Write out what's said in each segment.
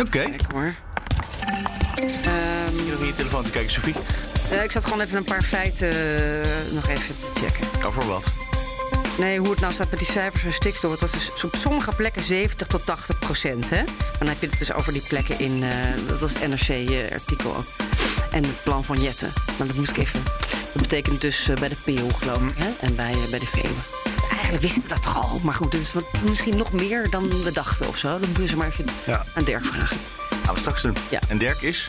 Oké. Kijk hoor. Ehm, Zit je nog in je telefoon te kijken, Sophie? eh, ik zat gewoon even een paar feiten eh, nog even te checken. Over wat? Nee, hoe het nou staat met die cijfers van stikstof. Het was dus op sommige plekken 70 tot 80 procent. Hè? Maar dan heb je het dus over die plekken in... eh, dat was het NRC-artikel ook. En het plan van Jetten. Maar dat moest ik even... Dat betekent dus eh, bij de PO, geloof ik. Hè? En bij, eh, bij de Veluwe. Eigenlijk wisten we dat toch al. Maar goed, het is wat, misschien nog meer dan we dachten of zo. Dan moeten ze maar even Ja. aan Dirk vragen. Gaan we straks doen. Ja. En Dirk is?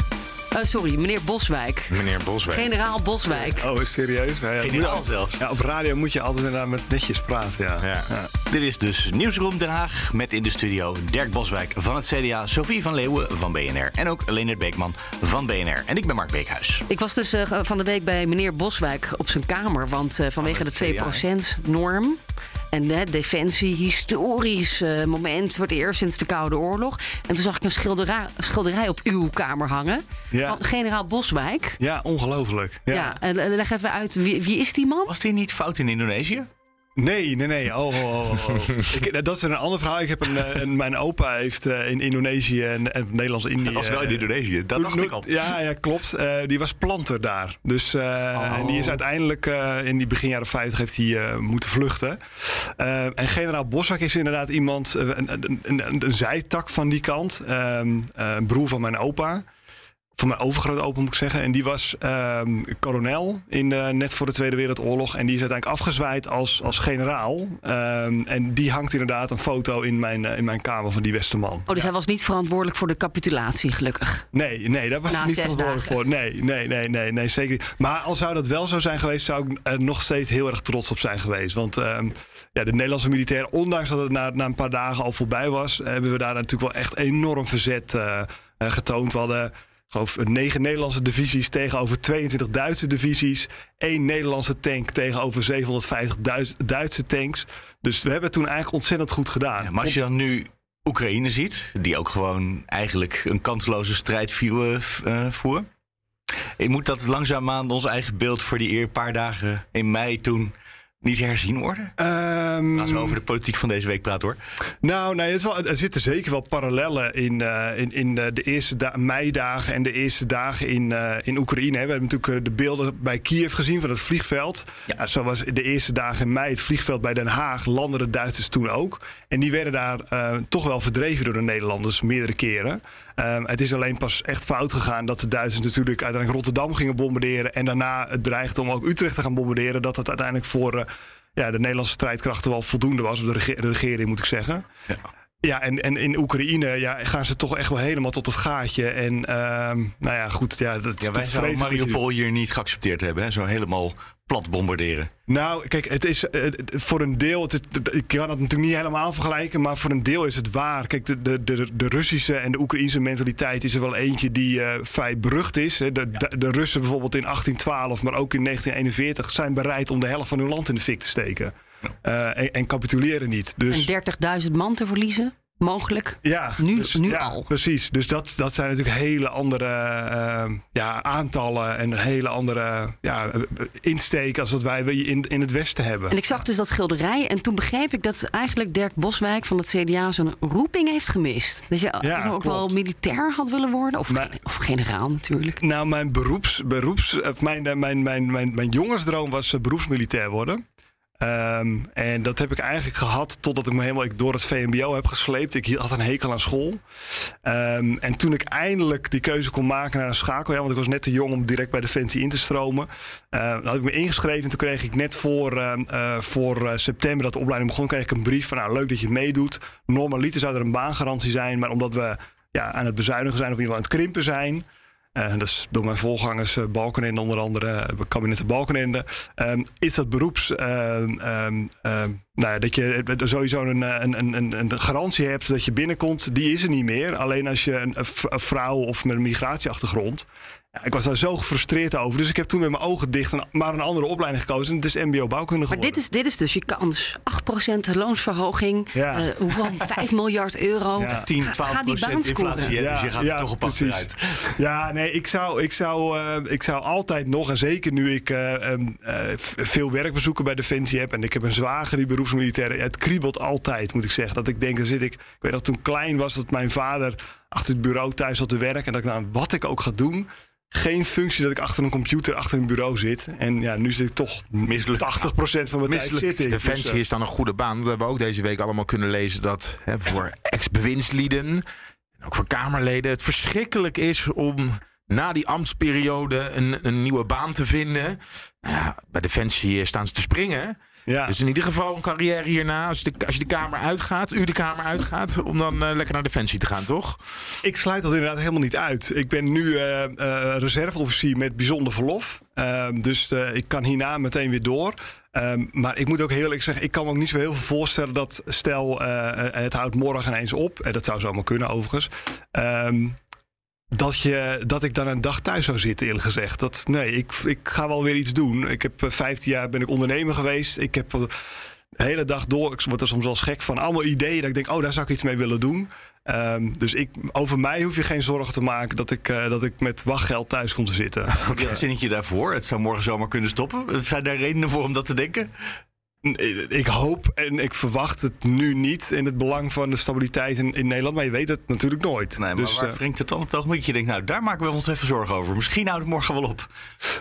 Eh, sorry, meneer Boswijk. Meneer Boswijk. Generaal Boswijk. Oh, is serieus? Ja, ja, Generaal zelfs. Ja, op radio moet je altijd inderdaad met netjes praten, ja. Ja. Dit is dus Nieuwsroom Den Haag met in de studio Dirk Boswijk van het CDA, Sophie van Leeuwen van BNR en ook Leonard Beekman van BNR. En ik ben Mark Beekhuis. Ik was dus eh, van de week bij meneer Boswijk op zijn kamer. Want eh, vanwege het de CDA, 2%-norm. En de defensie, historisch eh, moment. Voor het eerst sinds de Koude Oorlog. En toen zag ik een schilderij, schilderij op uw kamer hangen. Ja. Van generaal Boswijk. Ja, ongelooflijk. Ja. Ja, en leg even uit, wie, wie is die man? Was die niet fout in Indonesië? Nee, nee, nee. Oh, oh, oh, oh. ik, dat is een ander verhaal. Ik heb een, eh, een, mijn opa heeft eh, in Indonesië en, en Nederlands-Indië... Dat was wel in eh, Indonesië, dat dacht ik al. Ja, ja klopt. Die was planter daar. Dus, En die is uiteindelijk in die begin jaren 50 heeft hij moeten vluchten. En generaal Boswijk is inderdaad iemand, een, een, een, een zijtak van die kant. Ehm, eh, een broer van mijn opa. Van mijn overgrootopa moet ik zeggen. En die was ehm kolonel in de, net voor de Tweede Wereldoorlog. En die is uiteindelijk afgezwaaid als, als generaal. Ehm, en die hangt inderdaad een foto in mijn, eh, in mijn kamer van die Westerman. Oh, dus hij was niet verantwoordelijk voor de capitulatie, gelukkig. Nee, nee, daar was hij niet verantwoordelijk dagen. voor. Nee, nee, nee, nee, nee, zeker niet. Maar al zou dat wel zo zijn geweest, zou ik er nog steeds heel erg trots op zijn geweest. Want ehm, ja, de Nederlandse militair, ondanks dat het na, na een paar dagen al voorbij was, hebben we daar natuurlijk wel echt enorm verzet eh, eh, getoond. We hadden. Ik geloof negen Nederlandse divisies tegenover 22 Duitse divisies. één Nederlandse tank tegenover 750 Duits- Duitse tanks. Dus we hebben het toen eigenlijk ontzettend goed gedaan. Maar als je dan nu Oekraïne ziet, die ook gewoon eigenlijk een kansloze strijd voeren. eh, voeren. Eh, Moet dat langzaamaan ons eigen beeld voor die eer paar dagen in mei toen niet herzien worden? Als we over de politiek van deze week praten hoor. Nou, nee, het is wel, er zitten zeker wel parallellen in, eh, in, in eh, de eerste da- meidagen en de eerste dagen in, eh, in Oekraïne. hè. We hebben natuurlijk de beelden bij Kiev gezien van het vliegveld. Ja. zo was de eerste dagen in mei het vliegveld bij Den Haag. Landden de Duitsers toen ook. En die werden daar toch wel verdreven door de Nederlanders meerdere keren. Ehm, het is alleen pas echt fout gegaan dat de Duitsers natuurlijk uiteindelijk Rotterdam gingen bombarderen. En daarna het dreigde om ook Utrecht te gaan bombarderen. Dat het uiteindelijk voor eh, ja, de Nederlandse strijdkrachten wel voldoende was. Of de, de regering moet ik zeggen. Ja. Ja, en, en in Oekraïne ja, gaan ze toch echt wel helemaal tot het gaatje. En ehm, nou ja, goed. Ja, dat is Ja, wij zouden Mariupol hier niet geaccepteerd hebben. Hè? Zo helemaal plat bombarderen. Nou, kijk, het is eh, voor een deel. Het, het- ik kan het natuurlijk niet helemaal vergelijken, maar voor een deel is het waar. Kijk, de, de, de, de Russische en de Oekraïnse mentaliteit is er wel eentje die eh, vrij berucht is. hè. De, de, de Russen bijvoorbeeld in 1812, maar ook in 1941 zijn bereid om de helft van hun land in de fik te steken. Eh, en, en capituleren niet. Dus, En 30.000 man te verliezen, mogelijk. ja, Nu- dus- nu ja, al. Precies. Dus dat, dat zijn natuurlijk hele andere eh, ja, aantallen en een hele andere ja, insteek als wat wij in, in het Westen hebben. En ik zag dus dat schilderij en toen begreep ik dat eigenlijk Dirk Boswijk van het CDA zo'n roeping heeft gemist. Dat je Ja, ook klopt. wel militair had willen worden, of, Maar- of generaal natuurlijk. Nou, mijn beroeps, beroeps mijn, eh, mijn, mijn, mijn, mijn jongensdroom was eh, beroepsmilitair worden. Ehm, en dat heb ik eigenlijk gehad totdat ik me helemaal door het VMBO heb gesleept. Ik had een hekel aan school. Ehm, en toen ik eindelijk die keuze kon maken naar een schakel, ja, want ik was net te jong om direct bij Defensie in te stromen. eh, had ik me ingeschreven en toen kreeg ik net voor, ehm, eh, voor eh, september dat de opleiding begon, kreeg ik een brief van nou leuk dat je meedoet. Normaliter zou er een baangarantie zijn, maar omdat we ja, aan het bezuinigen zijn of in ieder geval aan het krimpen zijn. Uh, dat is door mijn voorgangers uh, Balkenende onder andere, uh, kabinetten Balkenende, um, is dat beroeps, um, um, nou dat je sowieso een, een, een, een, garantie hebt dat je binnenkomt, die is er niet meer. Alleen als je een, een vrouw of met een migratieachtergrond, ja, ik was daar zo gefrustreerd over. Dus ik heb toen met mijn ogen dicht een, maar een andere opleiding gekozen. En het is MBO bouwkunde geworden. Maar dit is, dit is dus je kans. 8% loonsverhoging. Ja. Uh, hoeveel? 5 miljard euro. Ja. 10, 12 procent inflatie. Ja, dus je gaat ja, toch op pad uit. Ja, nee, ik zou, ik, zou, uh, ik zou altijd nog, en zeker nu ik uh, veel werkbezoeken bij Defensie heb. En ik heb een zwager die beroepsmilitair. Het kriebelt altijd, moet ik zeggen. Dat ik denk, dan zit ik. Ik weet dat toen klein was dat mijn vader achter het bureau thuis zat te werken. En dat ik nou, wat ik ook ga doen geen functie dat ik achter een computer, achter een bureau zit. En ja, nu zit ik toch mislukt 80% van mijn tijd zitten. Defensie dus, uh, is dan een goede baan. We hebben ook deze week allemaal kunnen lezen dat hè, voor ex-bewindslieden... en ook voor Kamerleden het verschrikkelijk is om na die ambtsperiode een, een nieuwe baan te vinden. Nou ja, bij Defensie staan ze te springen... Ja. Dus in ieder geval een carrière hierna, als, de, als je de Kamer uitgaat, u de Kamer uitgaat, om dan uh, lekker naar Defensie te gaan, toch? Ik sluit dat inderdaad helemaal niet uit. Ik ben nu uh, uh, reserveofficier met bijzonder verlof. Ehm, dus ik kan hierna meteen weer door. Um, maar ik moet ook heel eerlijk zeggen, ik kan me ook niet zo heel veel voorstellen dat stel het houdt morgen ineens op. En dat zou zomaar kunnen overigens. Um, dat, je, dat ik dan een dag thuis zou zitten, eerlijk gezegd. Dat, nee, ik, ik ga wel weer iets doen. Ik heb 15 jaar ben ik ondernemer geweest. Ik heb de hele dag door. Ik word er soms wel gek van. Allemaal ideeën dat ik denk, oh, daar zou ik iets mee willen doen. Um, dus ik, over mij hoef je geen zorgen te maken dat ik, uh, dat ik met wachtgeld thuis kom te zitten. Okay. Dat zinnetje daarvoor. Het zou morgen zomaar kunnen stoppen. Zijn daar redenen voor om dat te denken? Ik hoop en ik verwacht het nu niet in het belang van de stabiliteit in, in Nederland. Maar je weet het natuurlijk nooit. Nee, maar dus, waar uh, wringt het dan op het ogenblik? Je denkt, nou, daar maken we ons even zorgen over. Misschien houdt het morgen wel op.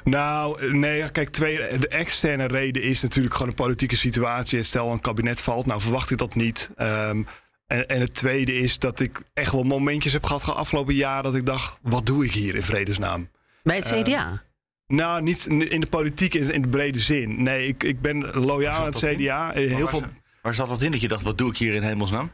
Nou, nee, kijk, twee, de externe reden is natuurlijk gewoon een politieke situatie. En stel een kabinet valt, nou verwacht ik dat niet. Um, en, en, het tweede is dat ik echt wel momentjes heb gehad afgelopen jaar... dat ik dacht, wat doe ik hier in vredesnaam? Bij het CDA? Um, nou, niet in de politiek in, in de brede zin. Nee, ik, ik ben loyaal aan het CDA. Heel waar, veel... waar zat dat in dat je dacht, wat doe ik hier in hemelsnaam?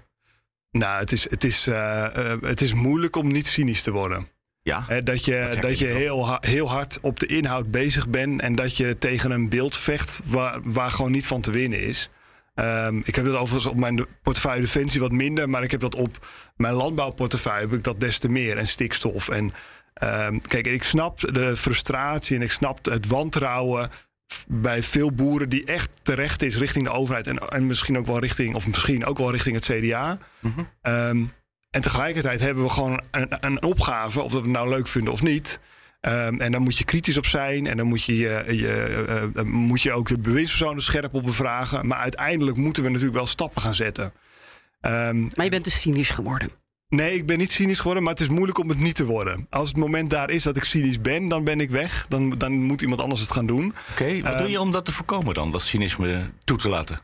Nou, het is, het is, uh, uh, het is moeilijk om niet cynisch te worden. Ja, He, dat je, dat je heel, heel hard op de inhoud bezig bent en dat je tegen een beeld vecht waar, waar gewoon niet van te winnen is. Um, ik heb dat overigens op mijn portefeuille Defensie wat minder, maar ik heb dat op mijn landbouwportefeuille heb ik dat des te meer. En stikstof en Um, kijk, ik snap de frustratie en ik snap het wantrouwen bij veel boeren die echt terecht is richting de overheid en, en misschien ook wel richting, of misschien ook wel richting het CDA. Mm -hmm. um, en tegelijkertijd hebben we gewoon een, een, opgave, of dat we het nou leuk vinden of niet. Um, en dan moet je kritisch op zijn en dan moet je, je, je uh, moet je ook de bewindspersonen scherp op bevragen. Maar uiteindelijk moeten we natuurlijk wel stappen gaan zetten. maar je bent dus cynisch geworden. Nee, ik ben niet cynisch geworden, maar het is moeilijk om het niet te worden. Als het moment daar is dat ik cynisch ben, dan ben ik weg. Dan, dan moet iemand anders het gaan doen. Oké, okay, wat uh, doe je om dat te voorkomen dan, dat cynisme toe te laten?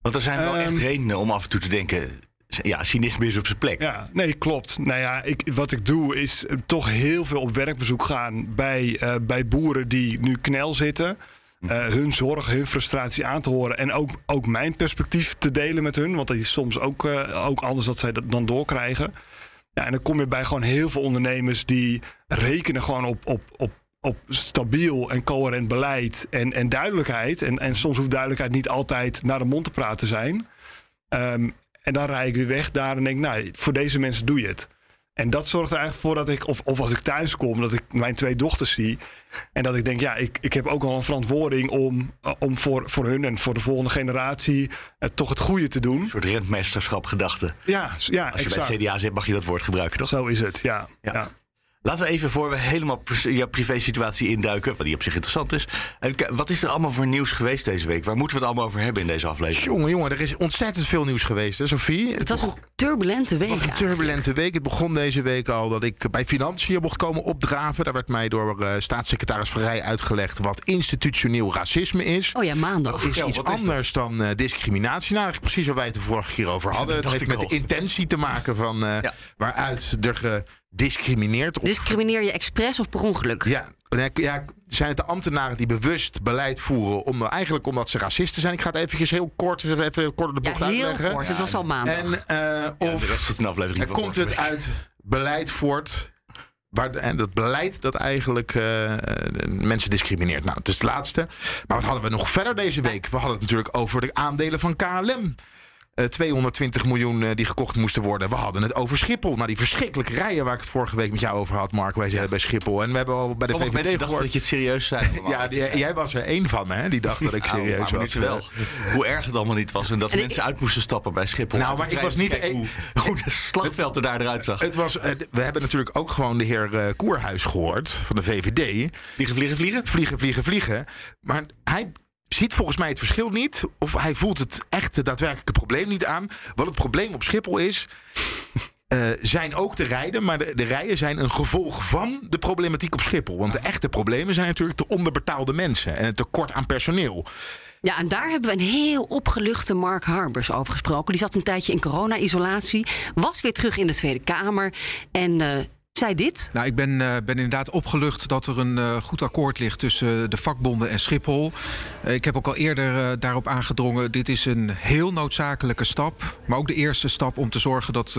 Want er zijn wel uh, echt redenen om af en toe te denken... ja, cynisme is op zijn plek. Ja, nee, klopt. Nou ja, ik, wat ik doe is toch heel veel op werkbezoek gaan... bij, uh, bij boeren die nu knel zitten... Uh, hun zorg, hun frustratie aan te horen. En ook, ook mijn perspectief te delen met hun. Want dat is soms ook, uh, ook anders dat zij dat dan doorkrijgen. Ja, en dan kom je bij gewoon heel veel ondernemers die rekenen gewoon op, op, op, op stabiel en coherent beleid en, en duidelijkheid. En, en soms hoeft duidelijkheid niet altijd naar de mond te praten zijn. Um, en dan rijd ik weer weg daar en denk, nou, voor deze mensen doe je het. En dat zorgt er eigenlijk voor dat ik, of, of als ik thuis kom, dat ik mijn twee dochters zie. En dat ik denk, ja, ik, ik heb ook al een verantwoording om, om voor, voor hun en voor de volgende generatie uh, toch het goede te doen. Een soort rentmeesterschap gedachte. Ja, ja Als je exact. bij het CDA zit, mag je dat woord gebruiken, toch? Zo is het, ja. ja. ja. Laten we even voor we helemaal jouw privé-situatie induiken, wat die op zich interessant is. Wat is er allemaal voor nieuws geweest deze week? Waar moeten we het allemaal over hebben in deze aflevering? Jongen, jongen, er is ontzettend veel nieuws geweest, hè, Sophie? Het was een turbulente week. een turbulente week. Het begon deze week al dat ik bij Financiën mocht komen opdraven. Daar werd mij door uh, staatssecretaris Vrij uitgelegd wat institutioneel racisme is. Oh ja, maandag. Dat is iets anders is dan uh, discriminatie. Nou, precies waar wij het de vorige keer over hadden. het heeft met al. de intentie te maken van uh, ja. waaruit er discrimineert. Of... Discrimineer je expres of per ongeluk? Ja, ja, zijn het de ambtenaren die bewust beleid voeren om eigenlijk omdat ze racisten zijn? Ik ga het eventjes heel kort, even kort de bocht ja, heel uitleggen. Kort, het was al maandag. En uh, of ja, de rest zit een aflevering komt het uit beleid voort Waar, en dat beleid dat eigenlijk uh, mensen discrimineert. Nou, het is het laatste. Maar wat hadden we nog verder deze week? We hadden het natuurlijk over de aandelen van KLM. 220 eh, miljoen eh, die gekocht moesten worden. We hadden het over Schiphol. Nou, die verschrikkelijke rijen waar ik het vorige week met jou over had, Mark. Wij zijn bij Schiphol. En we hebben al bij de VVD gehoord... dat je het serieus zei. ja, jij was er één van, hè? Die dacht dat ik nou, serieus was. Wel. Hoe erg het allemaal niet was. En dat mensen uit moesten stappen bij Schiphol. Nou, maar ik was niet... Kijk, hoe goed het slagveld er daar eruit zag. Het was, uh, we hebben natuurlijk ook gewoon de heer uh, Koerhuis gehoord van de VVD. Vliegen, vliegen, vliegen? Vliegen, vliegen, vliegen. Maar hij ziet volgens mij het verschil niet. Of hij voelt het echte daadwerkelijke probleem niet aan. Wat het probleem op Schiphol is. Uh, zijn ook de rijden, maar de, de rijen zijn een gevolg van de problematiek op Schiphol. Want de echte problemen zijn natuurlijk de onderbetaalde mensen en het tekort aan personeel. Ja, en daar hebben we een heel opgeluchte Mark Harbers over gesproken. Die zat een tijdje in corona-isolatie, was weer terug in de Tweede Kamer. En uh, zei dit. Nou, ik ben, uh, ben inderdaad opgelucht dat er een uh, goed akkoord ligt tussen de vakbonden en Schiphol. Ik heb ook al eerder daarop aangedrongen. Dit is een heel noodzakelijke stap. Maar ook de eerste stap om te zorgen dat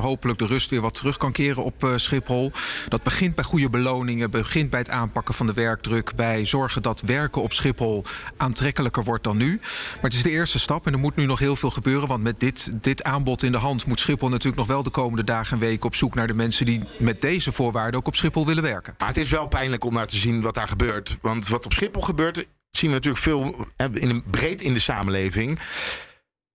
hopelijk de rust weer wat terug kan keren op Schiphol. Dat begint bij goede beloningen, begint bij het aanpakken van de werkdruk. Bij zorgen dat werken op Schiphol aantrekkelijker wordt dan nu. Maar het is de eerste stap en er moet nu nog heel veel gebeuren. Want met dit, dit aanbod in de hand moet Schiphol natuurlijk nog wel de komende dagen en weken op zoek naar de mensen die deze voorwaarden ook op Schiphol willen werken. Maar het is wel pijnlijk om naar te zien wat daar gebeurt. Want wat op Schiphol gebeurt, zien we natuurlijk veel in, breed in de samenleving.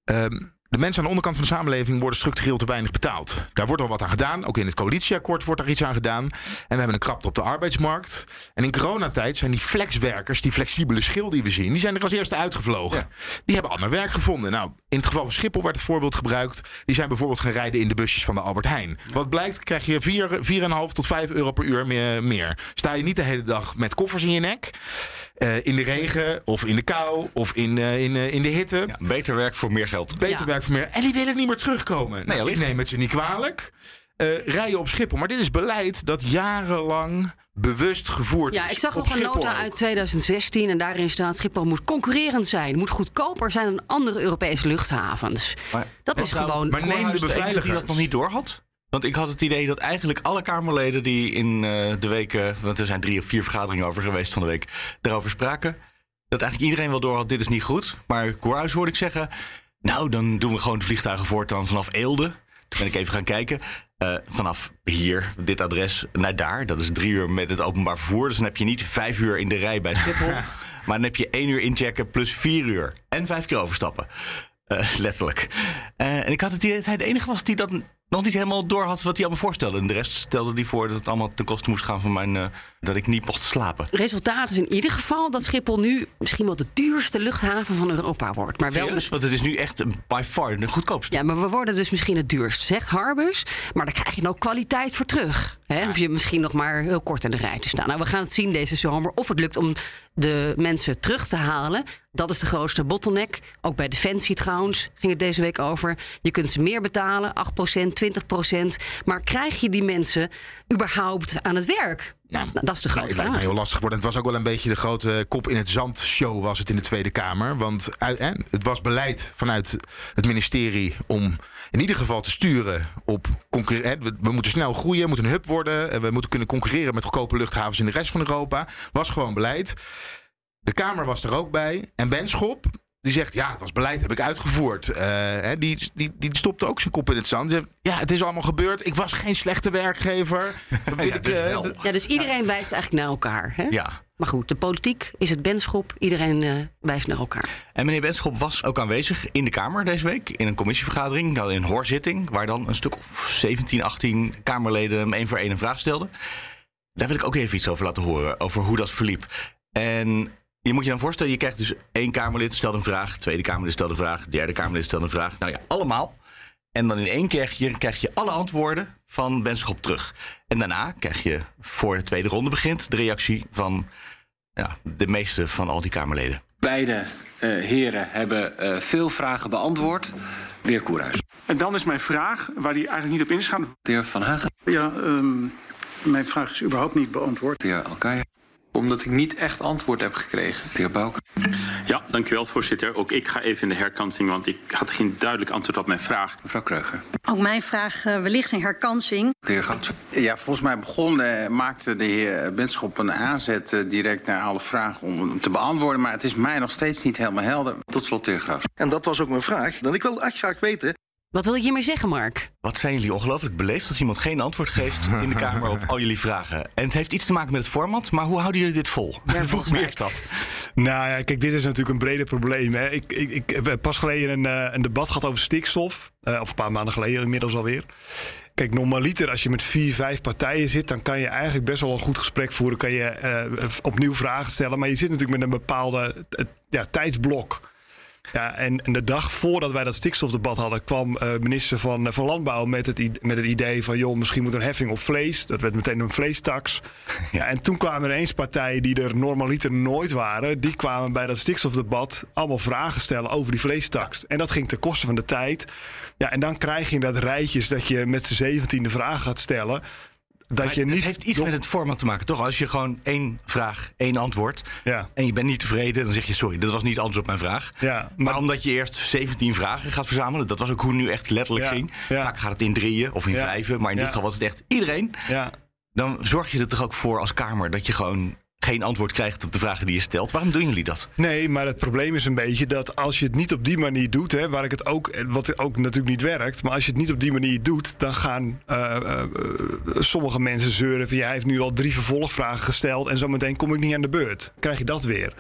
Um, de mensen aan de onderkant van de samenleving worden structureel te weinig betaald. Daar wordt al wat aan gedaan. Ook in het coalitieakkoord wordt daar iets aan gedaan. En we hebben een krapte op de arbeidsmarkt. En in coronatijd zijn die flexwerkers, die flexibele schil die we zien, die zijn er als eerste uitgevlogen. Die hebben ander werk gevonden. Nou, in het geval van Schiphol werd het voorbeeld gebruikt. Die zijn bijvoorbeeld gaan rijden in de busjes van de Albert Heijn. Wat blijkt, krijg je 4,5 tot 5 euro per uur meer, meer. Sta je niet de hele dag met koffers in je nek. Uh, in de regen of in de kou of in, uh, in, uh, in de hitte. Ja, beter werk voor meer geld. Beter werk voor meer. En die willen niet meer terugkomen. Nee, nou, ik neem het ze niet kwalijk. rijden op Schiphol. Maar dit is beleid dat jarenlang bewust gevoerd ja, is. Ja, ik zag nog een nota uit 2016 en daarin staat Schiphol moet concurrerend zijn, moet goedkoper zijn dan andere Europese luchthavens. Maar, dat is nou, gewoon. Maar neem de beveiliger die dat nog niet door had. Want ik had het idee dat eigenlijk alle Kamerleden die in uh, de weken, want er zijn drie of vier vergaderingen over geweest van de week, daarover spraken. Dat eigenlijk iedereen wel door had, dit is niet goed. Maar Koerhuis hoorde ik zeggen, nou dan doen we gewoon de vliegtuigen voortaan vanaf Eelde. Toen ben ik even gaan kijken. Uh, vanaf hier, dit adres, naar daar. Dat is drie uur met het openbaar vervoer. Dus dan heb je niet vijf uur in de rij bij Schiphol. maar dan heb je één uur inchecken plus vier uur. En vijf keer overstappen. Uh, letterlijk. Uh, en ik had het idee dat hij de enige was die dat nog niet helemaal door had wat hij allemaal voorstelde. En de rest stelde hij voor dat het allemaal ten koste moest gaan van mijn. Uh, dat ik niet mocht slapen. Resultaat is in ieder geval dat Schiphol nu misschien wel de duurste luchthaven van Europa wordt. Maar wel Serieus? Want het is nu echt by far de goedkoopste. Ja, maar we worden dus misschien het duurst, zegt Harbus. Maar daar krijg je nou kwaliteit voor terug. Hè? Ja. Of je misschien nog maar heel kort in de rij te staan. Nou, we gaan het zien deze zomer of het lukt om de mensen terug te halen. Dat is de grootste bottleneck. Ook bij Defensie trouwens ging het deze week over. Je kunt ze meer betalen, 8%, 20%. Maar krijg je die mensen überhaupt aan het werk? Nou, dat is de grote vraag. Het heel lastig worden. Het was ook wel een beetje de grote kop in het zand show was het in de Tweede Kamer. Want het was beleid vanuit het ministerie om in ieder geval te sturen op concurrentie. We moeten snel groeien, we moeten een hub worden. En we moeten kunnen concurreren met goedkope luchthavens in de rest van Europa. Was gewoon beleid. De Kamer was er ook bij. En Benschop, die zegt, ja, het was beleid, heb ik uitgevoerd. Uh, die, die, die stopte ook zijn kop in het zand. Ja, het is allemaal gebeurd. Ik was geen slechte werkgever. ja, ik, dus uh, ja, dus iedereen wijst eigenlijk naar elkaar. Hè? Ja. Maar goed, de politiek is het Benschop. Iedereen uh, wijst naar elkaar. En meneer Benschop was ook aanwezig in de Kamer deze week. In een commissievergadering, nou, in een hoorzitting. Waar dan een stuk of 17, 18 Kamerleden hem één voor één een vraag stelden. Daar wil ik ook even iets over laten horen. Over hoe dat verliep. En je moet je dan voorstellen, je krijgt dus één Kamerlid stelt een vraag, tweede Kamerlid stelt een vraag, derde Kamerlid stelt een vraag. Nou ja, allemaal. En dan in één keer krijg je, krijg je alle antwoorden van Benschop terug. En daarna krijg je, voor de tweede ronde begint, de reactie van ja, de meeste van al die Kamerleden. Beide uh, heren hebben uh, veel vragen beantwoord. De heer Koerhuis. En dan is mijn vraag, waar die eigenlijk niet op ingaan. De heer Van Hagen. Ja, um, mijn vraag is überhaupt niet beantwoord. De heer Alkaya. Omdat ik niet echt antwoord heb gekregen. De heer Bouke. Ja, dankjewel voorzitter. Ook ik ga even in de herkansing, want ik had geen duidelijk antwoord op mijn vraag. Mevrouw Kreuger. Ook mijn vraag uh, wellicht een herkansing. De heer Gouds. Ja, volgens mij begon, uh, maakte de heer Benschop een aanzet uh, direct naar alle vragen om hem te beantwoorden. Maar het is mij nog steeds niet helemaal helder. Tot slot, de heer Gouds. En dat was ook mijn vraag. Dan ik wil echt graag weten wat wil je hiermee zeggen, Mark? Wat zijn jullie ongelooflijk beleefd als iemand geen antwoord geeft in de Kamer op al jullie vragen. En het heeft iets te maken met het format, maar hoe houden jullie dit vol? Ja, vroeg ik me eerst af. Nou ja, kijk, dit is natuurlijk een breder probleem. Hè. Ik, ik, ik heb pas geleden een, uh, een debat gehad over stikstof. Uh, of een paar maanden geleden inmiddels alweer. Kijk, normaliter als je met vier, vijf partijen zit, dan kan je eigenlijk best wel een goed gesprek voeren. Kan je uh, opnieuw vragen stellen. Maar je zit natuurlijk met een bepaalde ja, tijdsblok. Ja, en, en, de dag voordat wij dat stikstofdebat hadden, kwam uh, minister van, van Landbouw met het, met het idee van: joh, misschien moet een heffing op vlees. Dat werd meteen een vleestaks. Ja, en toen kwamen er eens partijen die er normaliter nooit waren, die kwamen bij dat stikstofdebat allemaal vragen stellen over die vleestaks. En dat ging ten koste van de tijd. Ja, en dan krijg je dat rijtjes dat je met z'n zeventiende vragen gaat stellen dat je niet. Het heeft iets met het format te maken, toch? Als je gewoon één vraag, één antwoord. Ja. En je bent niet tevreden, dan zeg je: Sorry, dat was niet het antwoord op mijn vraag. Ja, maar, omdat je eerst 17 vragen gaat verzamelen, dat was ook hoe het nu echt letterlijk ja, ging. Vaak gaat het in drieën of in vijven, maar in dit geval was het echt iedereen. Ja. Dan zorg je er toch ook voor als Kamer dat je gewoon geen antwoord krijgt op de vragen die je stelt. Waarom doen jullie dat? Nee, maar het probleem is een beetje dat als je het niet op die manier doet, hè, waar ik het ook, wat ook natuurlijk niet werkt, maar als je het niet op die manier doet, dan gaan uh, uh, sommige mensen zeuren van ja, hij heeft nu al drie vervolgvragen gesteld en zometeen kom ik niet aan de beurt. Krijg je dat weer?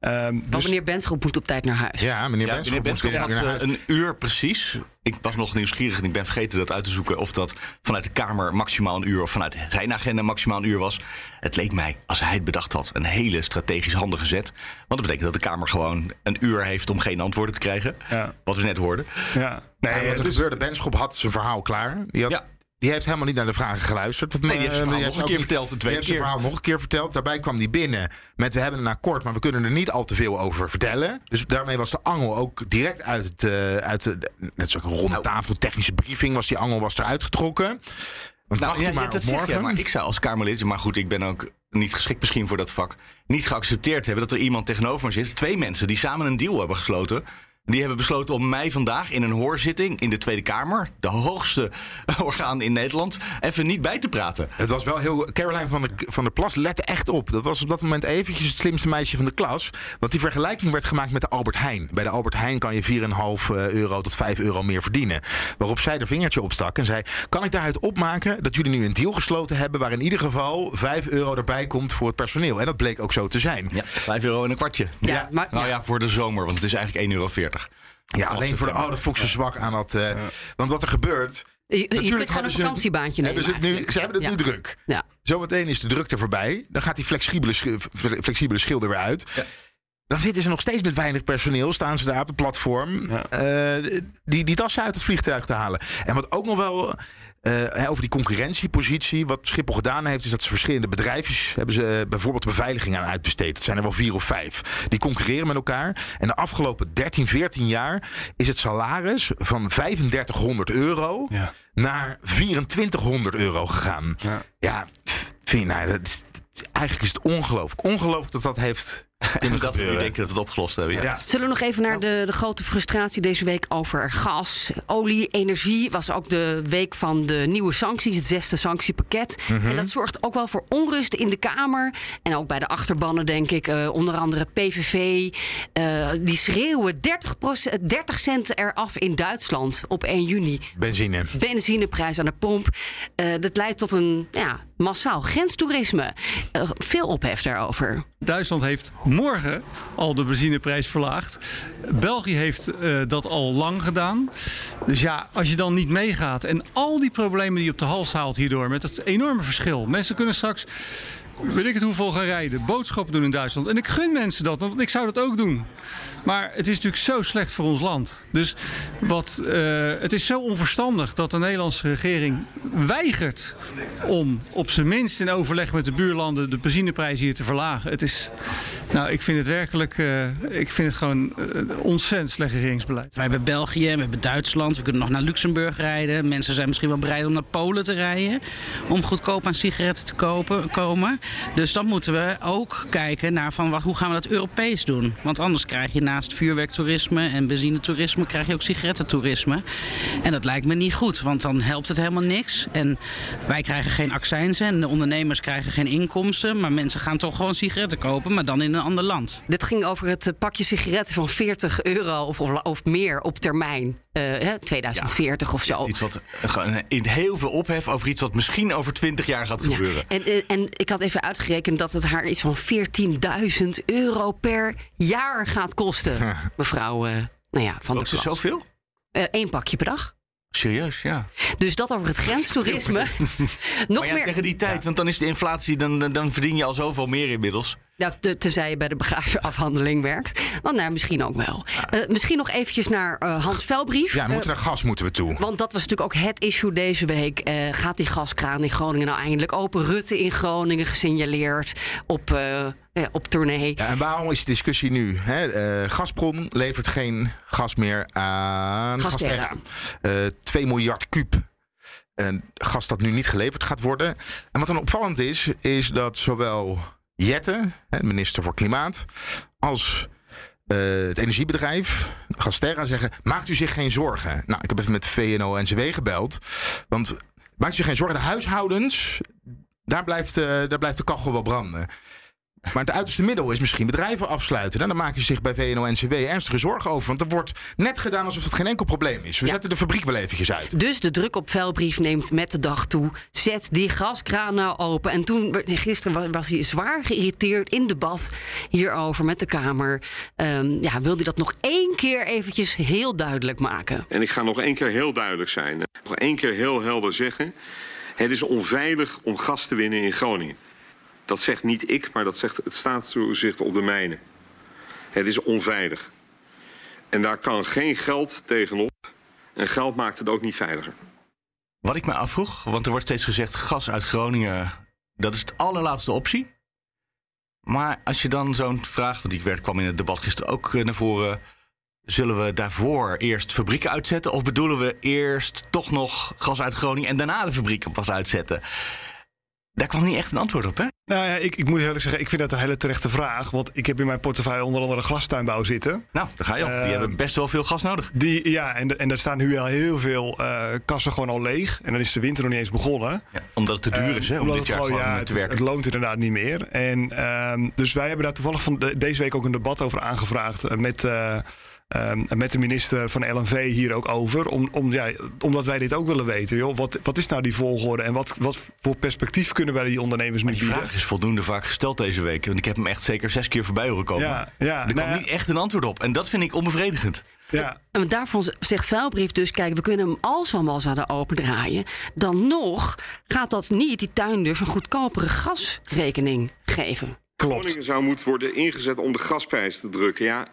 Um, dus... meneer Benschop moet op tijd naar huis. Ja, meneer Benschop, Benschop had uh, een uur precies. Ik was nog nieuwsgierig en ik ben vergeten dat uit te zoeken... of dat vanuit de Kamer maximaal een uur... of vanuit zijn agenda maximaal een uur was. Het leek mij, als hij het bedacht had, een hele strategisch handige zet. Want dat betekent dat de Kamer gewoon een uur heeft... om geen antwoorden te krijgen. Ja. Wat we net hoorden. Ja. Nee, ja, wat er dus... gebeurde, Benschop had zijn verhaal klaar. Die had... Ja. Die heeft helemaal niet naar de vragen geluisterd. Nee, die heeft zijn verhaal nog een keer verteld. Die heeft verhaal nog een keer verteld. Daarbij kwam die binnen met we hebben een akkoord, maar we kunnen er niet al te veel over vertellen. Dus daarmee was de angel ook direct uit het, uh, uit de, net zo'n ronde nou. tafel, technische briefing was die angel was eruit getrokken. Want nou, wacht ja, maar dat op morgen. Je, maar ik zou als Kamerlid, maar goed, ik ben ook niet geschikt misschien voor dat vak, niet geaccepteerd hebben dat er iemand tegenover me zit, twee mensen die samen een deal hebben gesloten die hebben besloten om mij vandaag in een hoorzitting in de Tweede Kamer, de hoogste orgaan in Nederland, even niet bij te praten. Het was wel heel. Caroline van der, van der Plas lette echt op. Dat was op dat moment eventjes het slimste meisje van de klas. Want die vergelijking werd gemaakt met de Albert Heijn. Bij de Albert Heijn kan je 4,5 eh, euro tot 5 euro meer verdienen. Waarop zij er vingertje opstak en zei: Kan ik daaruit opmaken dat jullie nu een deal gesloten hebben. waar in ieder geval 5 euro erbij komt voor het personeel? En dat bleek ook zo te zijn. Ja, 5 euro en een kwartje. Ja, ja. Maar, nou ja, voor de zomer, want het is eigenlijk 1,40 euro. Ja, alleen voor de oude Foxen zwak aan dat. Uh, want wat er gebeurt. Je, je kunt gewoon een vakantiebaantje nemen. Hebben ze, nu, ze hebben het nu druk. Ja. Zometeen is de drukte voorbij. Dan gaat die flexibele, flexibele schilder weer uit. Ja. Dan zitten ze nog steeds met weinig personeel. Staan ze daar op de platform. Uh, die, die tassen uit het vliegtuig te halen. En wat ook nog wel uh, over die concurrentiepositie. Wat Schiphol gedaan heeft, is dat ze verschillende bedrijfjes hebben ze uh, bijvoorbeeld de beveiliging aan uitbesteed. Het zijn er wel vier of vijf. Die concurreren met elkaar. En de afgelopen 13, 14 jaar is het salaris van 3500 euro ja. naar 2400 euro gegaan. Ja, ja vind je, nou, dat is, eigenlijk is het ongelooflijk. Ongelooflijk dat dat heeft dat we denken dat we het opgelost hebben. Ja. Zullen we nog even naar de, de grote frustratie deze week over gas, olie, energie? Was ook de week van de nieuwe sancties, het zesde sanctiepakket. Mhm. En dat zorgt ook wel voor onrust in de Kamer. En ook bij de achterbannen, denk ik. Uh, onder andere PVV. Uh, eh, die schreeuwen 30, 30 cent eraf in Duitsland op 1 juni. Benzine. Benzineprijs aan de pomp. Uh, dat leidt tot een ja, massaal grenstoerisme. veel ophef daarover. Duitsland heeft morgen al de benzineprijs verlaagd. België heeft uh, dat al lang gedaan. Dus ja, als je dan niet meegaat en al die problemen die je op de hals haalt hierdoor, met het enorme verschil. Mensen kunnen straks weet ik het hoeveel gaan rijden, boodschappen doen in Duitsland. En ik gun mensen dat, want ik zou dat ook doen. Maar het is natuurlijk zo slecht voor ons land. Dus wat, uh, het is zo onverstandig dat de Nederlandse regering weigert om op zijn minst in overleg met de buurlanden de benzineprijs hier te verlagen. Het is, nou, ik vind het werkelijk, uh, ik vind het gewoon uh, ontzettend slecht regeringsbeleid. Wij hebben België, we hebben Duitsland, we kunnen nog naar Luxemburg rijden. Mensen zijn misschien wel bereid om naar Polen te rijden om goedkoop aan sigaretten te kopen, komen. Dus dan moeten we ook kijken naar van hoe gaan we dat Europees doen. Want anders krijg je naast vuurwerktoerisme en benzinetoerisme krijg je ook sigarettentoerisme. En dat lijkt me niet goed, want dan helpt het helemaal niks. En wij krijgen geen accijnzen en de ondernemers krijgen geen inkomsten. Maar mensen gaan toch gewoon sigaretten kopen, maar dan in een ander land. Dit ging over het pakje sigaretten van 40 euro of, of, of meer op termijn. Uh, 2040 ja, of zo. Iets wat in heel veel ophef over iets wat misschien over 20 jaar gaat gebeuren. Ja, en, en ik had even uitgerekend dat het haar iets van 14.000 euro per jaar gaat kosten. Mevrouw, uh, nou ja, van de Plas. zoveel? Eén uh, pakje per dag. Serieus, ja. Dus dat over het grenstoerisme. Nog maar ja, meer... tegen die tijd, want dan is de inflatie, dan, dan verdien je al zoveel meer inmiddels. Ja, te, tenzij je bij de bagageafhandeling werkt. Want nou, misschien ook wel. Uh, misschien nog eventjes naar uh, Hans Velbrief. Ja, moeten naar gas moeten we toe. Want dat was natuurlijk ook het issue deze week. Uh, gaat die gaskraan in Groningen nou eindelijk open? Rutte in Groningen gesignaleerd op, op tournee. Ja, en waarom is de discussie nu? Hè? Gazprom levert geen gas meer aan Gasterra. 2 miljard kuub en gas dat nu niet geleverd gaat worden. En wat dan opvallend is, is dat zowel Jette, minister voor Klimaat, als uh, het energiebedrijf, Gasterra, zeggen: maakt u zich geen zorgen. Nou, ik heb even met VNO-NCW gebeld. Want maakt u zich geen zorgen, de huishoudens, daar blijft, uh, daar blijft de kachel wel branden. Maar het uiterste middel is misschien bedrijven afsluiten. Nou, dan maak je zich bij VNO-NCW ernstige zorgen over. Want er wordt net gedaan alsof het geen enkel probleem is. We ja. zetten de fabriek wel eventjes uit. Dus de druk op vuilbrief neemt met de dag toe. Zet die gaskraan nou open. En toen, gisteren was hij zwaar geïrriteerd in debat hierover met de Kamer. Um, ja, wilde hij dat nog één keer eventjes heel duidelijk maken. En ik ga nog één keer heel duidelijk zijn. Nog één keer heel helder zeggen. Het is onveilig om gas te winnen in Groningen. Dat zegt niet ik, maar dat zegt het staatstoezicht op de mijnen. Het is onveilig. En daar kan geen geld tegenop. En geld maakt het ook niet veiliger. Wat ik me afvroeg, want er wordt steeds gezegd: gas uit Groningen, dat is de allerlaatste optie. Maar als je dan zo'n vraag, want die werd, kwam in het debat gisteren ook naar voren. Zullen we daarvoor eerst fabrieken uitzetten? Of bedoelen we eerst toch nog gas uit Groningen en daarna de fabrieken pas uitzetten? Daar kwam niet echt een antwoord op, hè? Nou ja, ik, ik moet eerlijk zeggen, ik vind dat een hele terechte vraag. Want ik heb in mijn portefeuille onder andere glastuinbouw zitten. Nou, daar ga je op. Die Uh, hebben best wel veel gas nodig. Die, ja, en, en daar staan nu al heel veel uh, kassen gewoon al leeg. En dan is de winter nog niet eens begonnen. Ja, omdat het te duur is, hè? Om dit jaar gewoon, ja, te het, werken. het loont inderdaad niet meer. En, um, dus wij hebben daar toevallig van de, deze week ook een debat over aangevraagd. Met... Um, met de minister van LNV hier ook over. Om, om, ja, omdat wij dit ook willen weten. Joh. Wat, wat is nou die volgorde en wat, wat voor perspectief kunnen wij die ondernemers nu Die bieden? vraag is voldoende vaak gesteld deze week. Want ik heb hem echt zeker zes keer voorbij horen komen. Ja, ja, er nou kwam ja. niet echt een antwoord op. En dat vind ik onbevredigend. Ja. En daarvan zegt Vuilbrief dus, kijk, we kunnen hem als we hem al zouden opendraaien. Dan nog gaat dat niet die tuinders een goedkopere gasrekening geven. Groningen zou moeten worden ingezet om de gasprijs te drukken. Ja,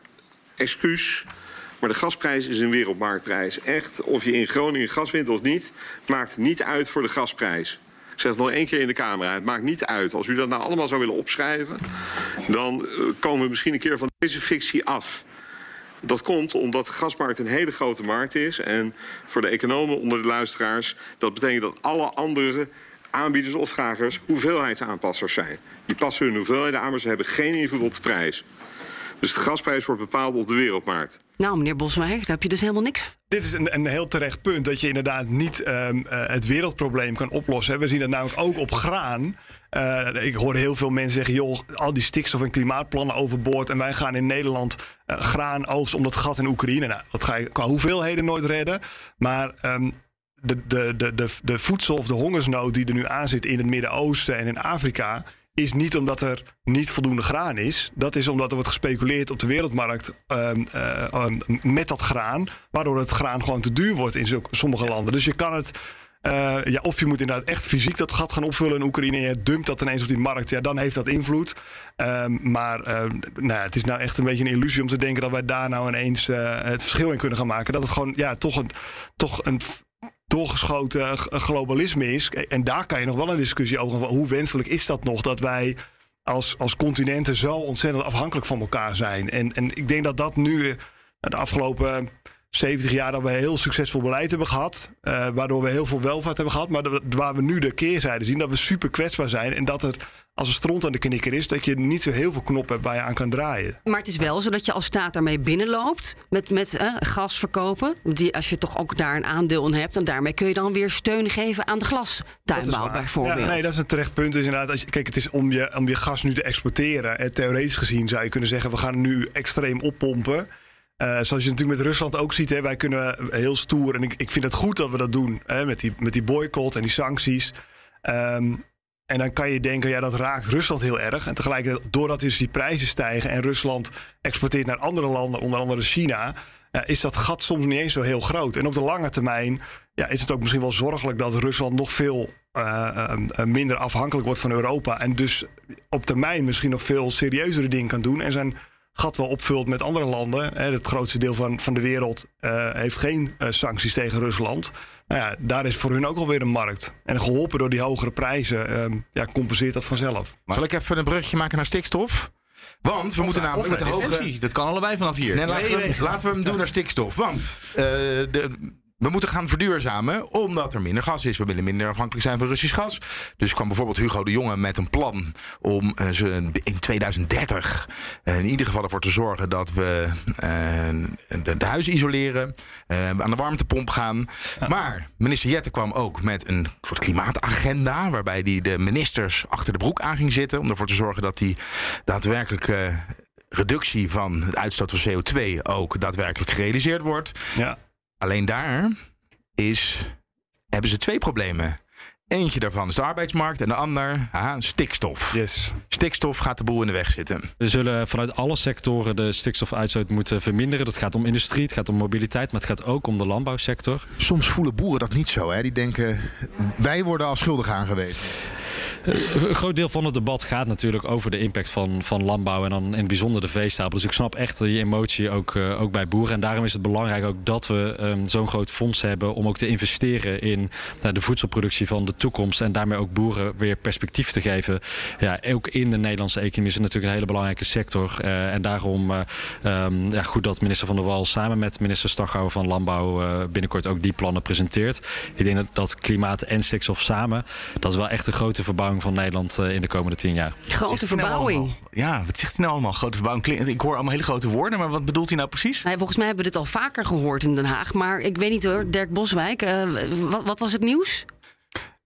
excuus. Maar de gasprijs is een wereldmarktprijs. Echt, of je in Groningen gas wint of niet, maakt niet uit voor de gasprijs. Ik zeg het nog één keer in de camera. Het maakt niet uit. Als u dat nou allemaal zou willen opschrijven, dan uh, komen we misschien een keer van deze fictie af. Dat komt omdat de gasmarkt een hele grote markt is. En voor de economen onder de luisteraars, dat betekent dat alle andere aanbieders of vragers hoeveelheidsaanpassers zijn. Die passen hun hoeveelheden aan, maar ze hebben geen invloed op de prijs. Dus de gasprijs wordt bepaald op de wereldmarkt. Nou, meneer Bosmeijer, daar heb je dus helemaal niks. Dit is een, een heel terecht punt dat je inderdaad niet um, uh, het wereldprobleem kan oplossen. We zien dat namelijk ook op graan. Uh, ik hoor heel veel mensen zeggen: joh, al die stikstof- en klimaatplannen overboord. En wij gaan in Nederland uh, graan oogsten om dat gat in Oekraïne. Nou, dat ga je qua hoeveelheden nooit redden. Maar. Um, de, de, de, de, de voedsel- of de hongersnood die er nu aan zit in het Midden-Oosten en in Afrika is niet omdat er niet voldoende graan is. Dat is omdat er wordt gespeculeerd op de wereldmarkt um, uh, um, met dat graan. Waardoor het graan gewoon te duur wordt in sommige landen. Dus je kan het. Uh, ja, of je moet inderdaad echt fysiek dat gat gaan opvullen in Oekraïne. En je dumpt dat ineens op die markt. Ja, dan heeft dat invloed. Um, maar nou ja, het is nou echt een beetje een illusie om te denken dat wij daar nou ineens uh, het verschil in kunnen gaan maken. Dat het gewoon ja, toch een, toch een doorgeschoten globalisme is. En daar kan je nog wel een discussie over. Hoe wenselijk is dat nog dat wij als, als continenten zo ontzettend afhankelijk van elkaar zijn? En, en ik denk dat dat nu eh, de afgelopen 70 jaar dat we heel succesvol beleid hebben gehad. eh, waardoor we heel veel welvaart hebben gehad. Maar dat waar we nu de keerzijde zien, dat we super kwetsbaar zijn. En dat er als een stront aan de knikker is, dat je niet zo heel veel knoppen hebt waar je aan kan draaien. Maar het is wel zo dat je als staat daarmee binnenloopt met, met eh, gas verkopen. Die, als je toch ook daar een aandeel in hebt. En daarmee kun je dan weer steun geven aan de glastuinbouw bijvoorbeeld. Ja, nee, dat is een terecht punt. Is inderdaad, als je, kijk, het is om je, om je gas nu te exporteren. En theoretisch gezien zou je kunnen zeggen, we gaan nu extreem oppompen. Eh, zoals je natuurlijk met Rusland ook ziet, hè, wij kunnen heel stoer. En ik, ik vind het goed dat we dat doen. Hè, met, die, met die boycott en die sancties. Ehm, en dan kan je denken, ja, dat raakt Rusland heel erg. En tegelijkertijd, doordat dus die prijzen stijgen en Rusland exporteert naar andere landen, onder andere China, is dat gat soms niet eens zo heel groot. En op de lange termijn ja, is het ook misschien wel zorgelijk dat Rusland nog veel eh, eh, minder afhankelijk wordt van Europa. En dus op termijn misschien nog veel serieuzere dingen kan doen. En zijn gat wel opvult met andere landen. Hè, het grootste deel van, van de wereld eh, heeft geen eh, sancties tegen Rusland. Nou ja, daar is voor hun ook alweer een markt. En geholpen door die hogere prijzen eh, ja, compenseert dat vanzelf. Zal ik even een bruggetje maken naar stikstof? Want we moeten namelijk met de hoge... Dat kan allebei vanaf hier. Nee, laten, we, hem- laten we hem doen naar stikstof. Want eh, de, we moeten gaan verduurzamen omdat er minder gas is. We willen minder afhankelijk zijn van Russisch gas. Dus kwam bijvoorbeeld Hugo de Jonge met een plan om eh, ze in 2030 eh, in ieder geval ervoor te zorgen dat we eh, de, de huizen isoleren, aan de warmtepomp gaan. Maar minister Jette kwam ook met een soort klimaatagenda waarbij hij de ministers achter de broek aan ging zitten om ervoor te zorgen dat die daadwerkelijk reductie van het uitstoot van CO2 ook daadwerkelijk gerealiseerd wordt. Ja. Alleen daar is, hebben ze twee problemen. Eentje daarvan is de arbeidsmarkt en de ander haha, stikstof. Stikstof gaat de boel in de weg zitten. We zullen vanuit alle sectoren de stikstofuitstoot moeten verminderen. Dat gaat om industrie, het gaat om mobiliteit, maar het gaat ook om de landbouwsector. Soms voelen boeren dat niet zo. Hè? Die denken, wij worden als schuldig aangewezen. Een groot deel van het debat gaat natuurlijk over de impact van, van landbouw en dan in het bijzonder de veestapel. Dus ik snap echt die emotie ook, eh, ook bij boeren. En daarom is het belangrijk ook dat we ehm, zo'n groot fonds hebben om ook te investeren in nou, de voedselproductie van de toekomst. En daarmee ook boeren weer perspectief te geven. Ja, ook in de Nederlandse economie is het natuurlijk een hele belangrijke sector. Eh, en daarom eh, ehm, ja, goed dat minister Van der Wal samen met minister Staghouwer van Landbouw eh, binnenkort ook die plannen presenteert. Ik denk dat, dat klimaat en stikstof samen, dat is wel echt een grote verbouwing van Nederland eh, in de komende tien jaar. Grote verbouwing. Ja, wat zegt hij nou allemaal? Grote verbouwing. Ik hoor allemaal hele grote woorden, maar wat bedoelt hij nou precies? Nee, volgens mij hebben we dit al vaker gehoord in Den Haag. Maar ik weet niet hoor, Dirk Boswijk, eh, wat, wat was het nieuws?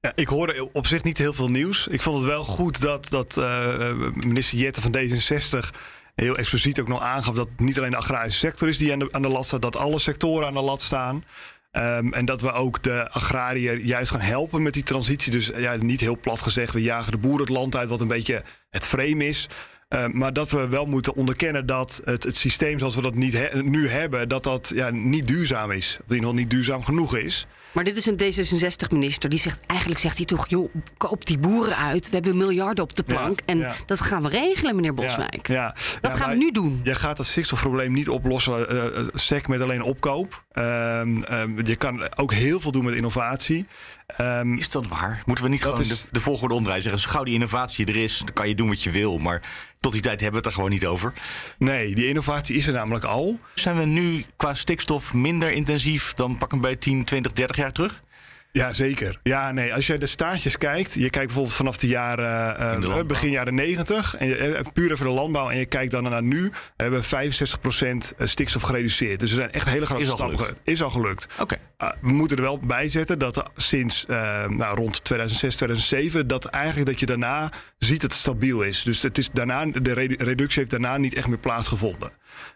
Ja, ik hoorde op zich niet heel veel nieuws. Ik vond het wel goed dat, dat eh, minister Jette van D66 heel expliciet ook nog aangaf dat het niet alleen de agrarische sector is die aan de, aan de lat staat, dat alle sectoren aan de lat staan. Ehm, en dat we ook de agrariër juist gaan helpen met die transitie. Dus ja, niet heel plat gezegd, we jagen de boeren het land uit, wat een beetje het frame is. Ehm, maar dat we wel moeten onderkennen dat het, het systeem zoals we dat niet nu hebben, dat dat ja, niet duurzaam is. Of in ieder niet duurzaam genoeg is. Maar dit is een D66-minister die zegt, eigenlijk zegt hij toch, joh, koop die boeren uit. We hebben miljarden op de plank. en ja. dat gaan we regelen, meneer Boswijk. Ja, ja. Dat Ja, gaan we nu doen. Je gaat het stikstofprobleem niet oplossen, eh, sec met alleen opkoop. Ehm, ehm, je kan ook heel veel doen met innovatie. Ehm, is dat waar? Moeten we niet dat gewoon is- de, de volgorde omdraaien? Zeggen, zo gauw die innovatie er is, dan kan je doen wat je wil. Maar tot die tijd hebben we het er gewoon niet over. Nee, die innovatie is er namelijk al. Zijn we nu qua stikstof minder intensief dan pak een bij 10, 20, 30 jaar terug? Ja, zeker. Ja, nee, als je de staartjes kijkt, je kijkt bijvoorbeeld vanaf de jaren, eh, de eh, begin jaren 90, en je, eh, puur even de landbouw, en je kijkt dan naar nu, hebben we 65% stikstof gereduceerd. Dus er zijn echt hele grote Is stappen. Is al gelukt. Oké. Ah, we moeten er wel bij zetten dat sinds nou, rond 2006, 2007, dat eigenlijk dat je daarna ziet dat het stabiel is. Dus het is daarna, de redu- reductie heeft daarna niet echt meer plaatsgevonden.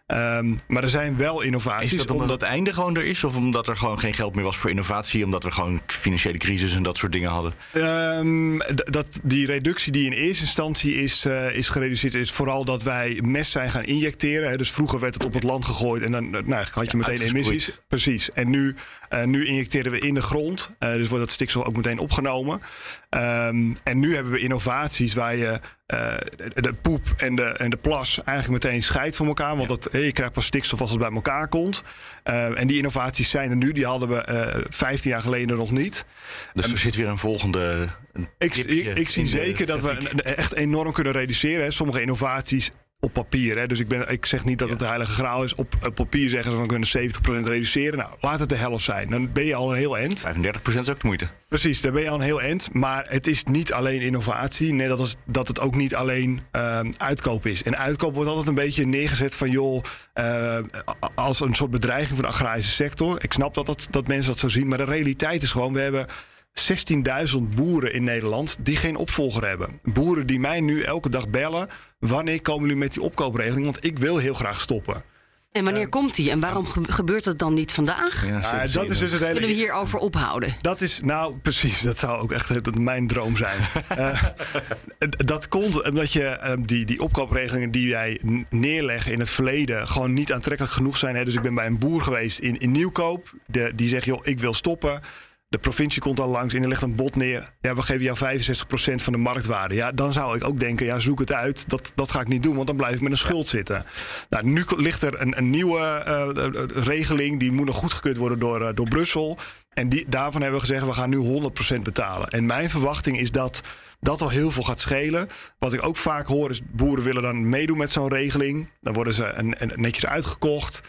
Ehm, maar er zijn wel innovaties. Is dat omdat het einde gewoon er is? Of omdat er gewoon geen geld meer was voor innovatie? Omdat we gewoon financiële crisis en dat soort dingen hadden? Ehm, dat die reductie die in eerste instantie is, eh, is gereduceerd, is vooral dat wij mest zijn gaan injecteren. Hè. Dus vroeger werd het op het land gegooid en dan eh, nou, had je meteen emissies. Precies. En nu, eh, nu injecteren we in de grond. Eh, dus wordt dat stikstof ook meteen opgenomen. Ehm, en nu hebben we innovaties waar je eh, de, de poep en de, en de plas eigenlijk meteen scheidt van elkaar. Want dat, je krijgt pas stikstof als het bij elkaar komt. Eh, en die innovaties zijn er nu. Die hadden we eh 15 jaar geleden nog niet. Dus er zit weer een volgende. een Ik, ik, ik zie zeker dat we echt enorm kunnen reduceren. Hè. Sommige innovaties op papier. Hè. Dus ik, ben, ik zeg niet dat het de heilige graal is. Op, op papier zeggen ze van we kunnen 70% reduceren. Nou, laat het de helft zijn. Dan ben je al een heel eind. 35% is ook de moeite. Precies, daar ben je al een heel eind. Maar het is niet alleen innovatie. Nee, dat, is, dat het ook niet alleen ehm, uitkoop is. En uitkoop wordt altijd een beetje neergezet van... joh, eh, als een soort bedreiging voor de agrarische sector. Ik snap dat, dat, dat mensen dat zo zien. Maar de realiteit is gewoon... we hebben 16.000 boeren in Nederland die geen opvolger hebben. Boeren die mij nu elke dag bellen... wanneer komen jullie met die opkoopregeling? Want ik wil heel graag stoppen. En wanneer komt die? En waarom ge- gebeurt het dan niet vandaag? Ah, dat is dus het hele... Kunnen we hierover ophouden? Dat is, nou precies, dat zou ook echt het- mijn droom zijn. Eh, dat komt omdat je eh, die, die opkoopregelingen die wij neerleggen in het verleden gewoon niet aantrekkelijk genoeg zijn. Hè. Dus ik ben bij een boer geweest in, in Nieuwkoop. De, die zegt, joh, ik wil stoppen. De provincie komt al langs en er ligt een bod neer. Ja, we geven jou 65% van de marktwaarde. Ja, dan zou ik ook denken, ja, zoek het uit. Dat, dat ga ik niet doen, want dan blijf ik met een schuld zitten. Nou, nu ligt er een, een nieuwe eh, eh, regeling. Die moet nog goedgekeurd worden door, eh, door Brussel. En die, daarvan hebben we gezegd, we gaan nu 100% betalen. En mijn verwachting is dat dat al heel veel gaat schelen. Wat ik ook vaak hoor is, boeren willen dan meedoen met zo'n regeling. Dan worden ze een- netjes uitgekocht.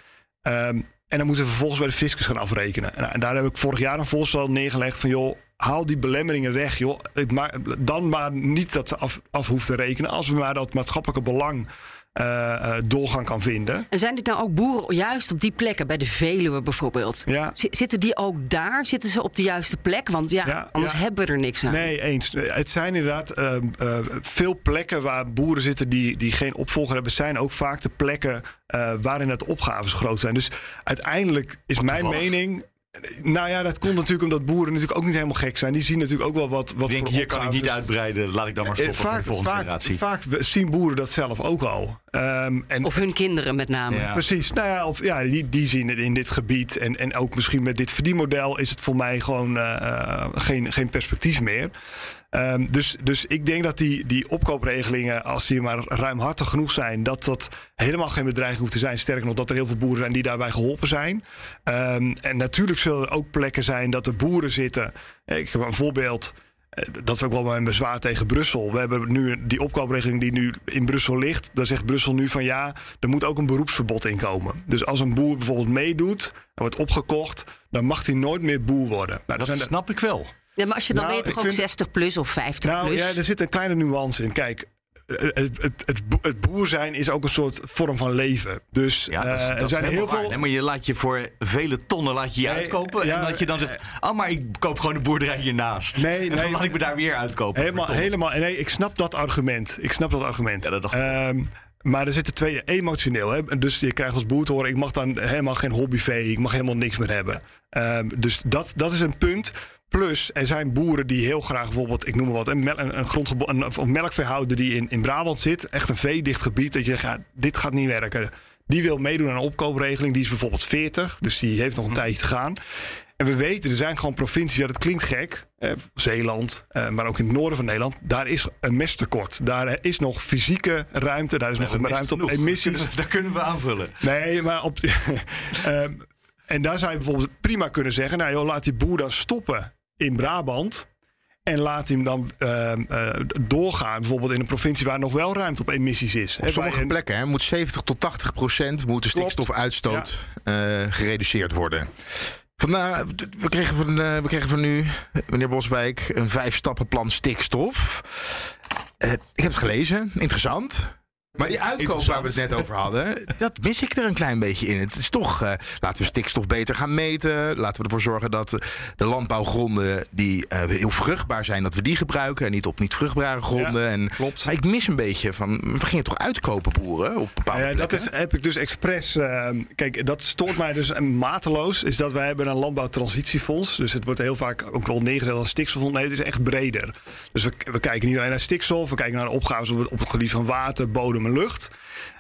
Ehm, en dan moeten we vervolgens bij de fiscus gaan afrekenen. En daar heb ik vorig jaar een voorstel neergelegd van... joh, haal die belemmeringen weg. Joh. Ma- dan maar niet dat ze af, af hoeft te rekenen... als we maar dat maatschappelijke belang eh, eh, doorgang kan vinden. En zijn dit nou ook boeren juist op die plekken, bij de Veluwe bijvoorbeeld? Ja. Z- Zitten die ook daar? Zitten ze op de juiste plek? Want ja, anders ja. hebben we er niks aan. Nee, eens. Het zijn inderdaad eh, eh, veel plekken waar boeren zitten die, die geen opvolger hebben. Zijn ook vaak de plekken eh, waarin het opgaves groot zijn. Dus uiteindelijk is mijn toevallig. mening. Nou ja, dat komt natuurlijk omdat boeren natuurlijk ook niet helemaal gek zijn. Die zien natuurlijk ook wel wat, wat Ik denk, voor hier kan ik niet uitbreiden. Laat ik dan maar Eh, stoppen voor de volgende vaak, generatie. vaak zien boeren dat zelf ook al. Ehm, en, Of hun kinderen met name. Ja. Precies. Nou ja, of, ja die, die zien het in dit gebied. En, en ook misschien met dit verdienmodel is het voor mij gewoon eh, eh, geen, geen perspectief meer. Ehm, dus, dus ik denk dat die, die opkoopregelingen, als die maar ruimhartig genoeg zijn, dat dat helemaal geen bedreiging hoeft te zijn. Sterker nog, dat er heel veel boeren zijn die daarbij geholpen zijn. Ehm, en natuurlijk zullen er ook plekken zijn dat er boeren zitten. Ik heb een voorbeeld. Eh, Dat is ook wel mijn bezwaar tegen Brussel. We hebben nu die opkoopregeling die nu in Brussel ligt. Daar zegt Brussel nu van ja, er moet ook een beroepsverbod in komen. Dus als een boer bijvoorbeeld meedoet en wordt opgekocht, dan mag hij nooit meer boer worden. Nou, Dat snap ik wel. Ja, maar als je dan Nou, weet toch ook vind- 60 plus of 50 nou plus. ja, er zit een kleine nuance in. Kijk, eh, het, het, het, het boer zijn is ook een soort vorm van leven. Dus Ja, dat is, eh, dat er is zijn heel veel. Nee, maar je laat je voor vele tonnen laat je je Nee, uitkopen. ja, en dat je dan zegt, oh, maar ik koop gewoon de boerderij hiernaast. Nee, en dan nee. laat ik me daar weer uitkopen. Helemaal, helemaal. Nee, ik snap dat argument. Ik snap dat argument. Ja, dat dacht ik. Ehm, maar er zitten twee emotioneel. Hè? Dus je krijgt als boer te horen: ik mag dan helemaal geen hobbyvee, ik mag helemaal niks meer hebben. Ehm, dus dat, dat is een punt. Plus, er zijn boeren die heel graag bijvoorbeeld, ik noem maar wat, een, mel- een, of melkveehouder die in, in Brabant zit, echt een veedicht gebied, dat je zegt, ja, dit gaat niet werken. Die wil meedoen aan een opkoopregeling, die is bijvoorbeeld 40, dus die heeft nog een tijdje te gaan. En we weten, er zijn gewoon provincies, ja, dat klinkt gek, eh, Zeeland, eh, maar ook in het noorden van Nederland, daar is een mesttekort. Daar is nog fysieke ruimte, daar is nog ruimte op emissies. Daar kunnen we aanvullen. Nee, maar op. Ehm, en daar zou je bijvoorbeeld prima kunnen zeggen: Nou, joh, laat die boer dan stoppen in Brabant. En laat hem dan ehm, eh, doorgaan, bijvoorbeeld in een provincie waar nog wel ruimte op emissies is. Op sommige plekken hè, moet 70 tot 80 procent moet de stikstofuitstoot eh, gereduceerd worden. Vandaar, we, kregen van, eh, we kregen van u, meneer Boswijk, een vijf-stappenplan stikstof. Ik heb het gelezen, interessant. Maar die uitkoop waar we het net over hadden, dat mis ik er een klein beetje in. Het is toch, eh, laten we stikstof beter gaan meten. Laten we ervoor zorgen dat de landbouwgronden die eh, heel vruchtbaar zijn, dat we die gebruiken. En niet op niet vruchtbare gronden. Ja, en, klopt. Maar ik mis een beetje van, we gingen toch uitkopen boeren op bepaalde Ja, dat is, heb ik dus expres. ehm, kijk, dat stoort mij dus mateloos. Is dat wij hebben een landbouwtransitiefonds. Dus het wordt heel vaak ook wel neergezet als stikstoffonds. Nee, het is echt breder. Dus we, we kijken niet alleen naar stikstof. We kijken naar de opgaves op het, op het gebied van water, bodem lucht.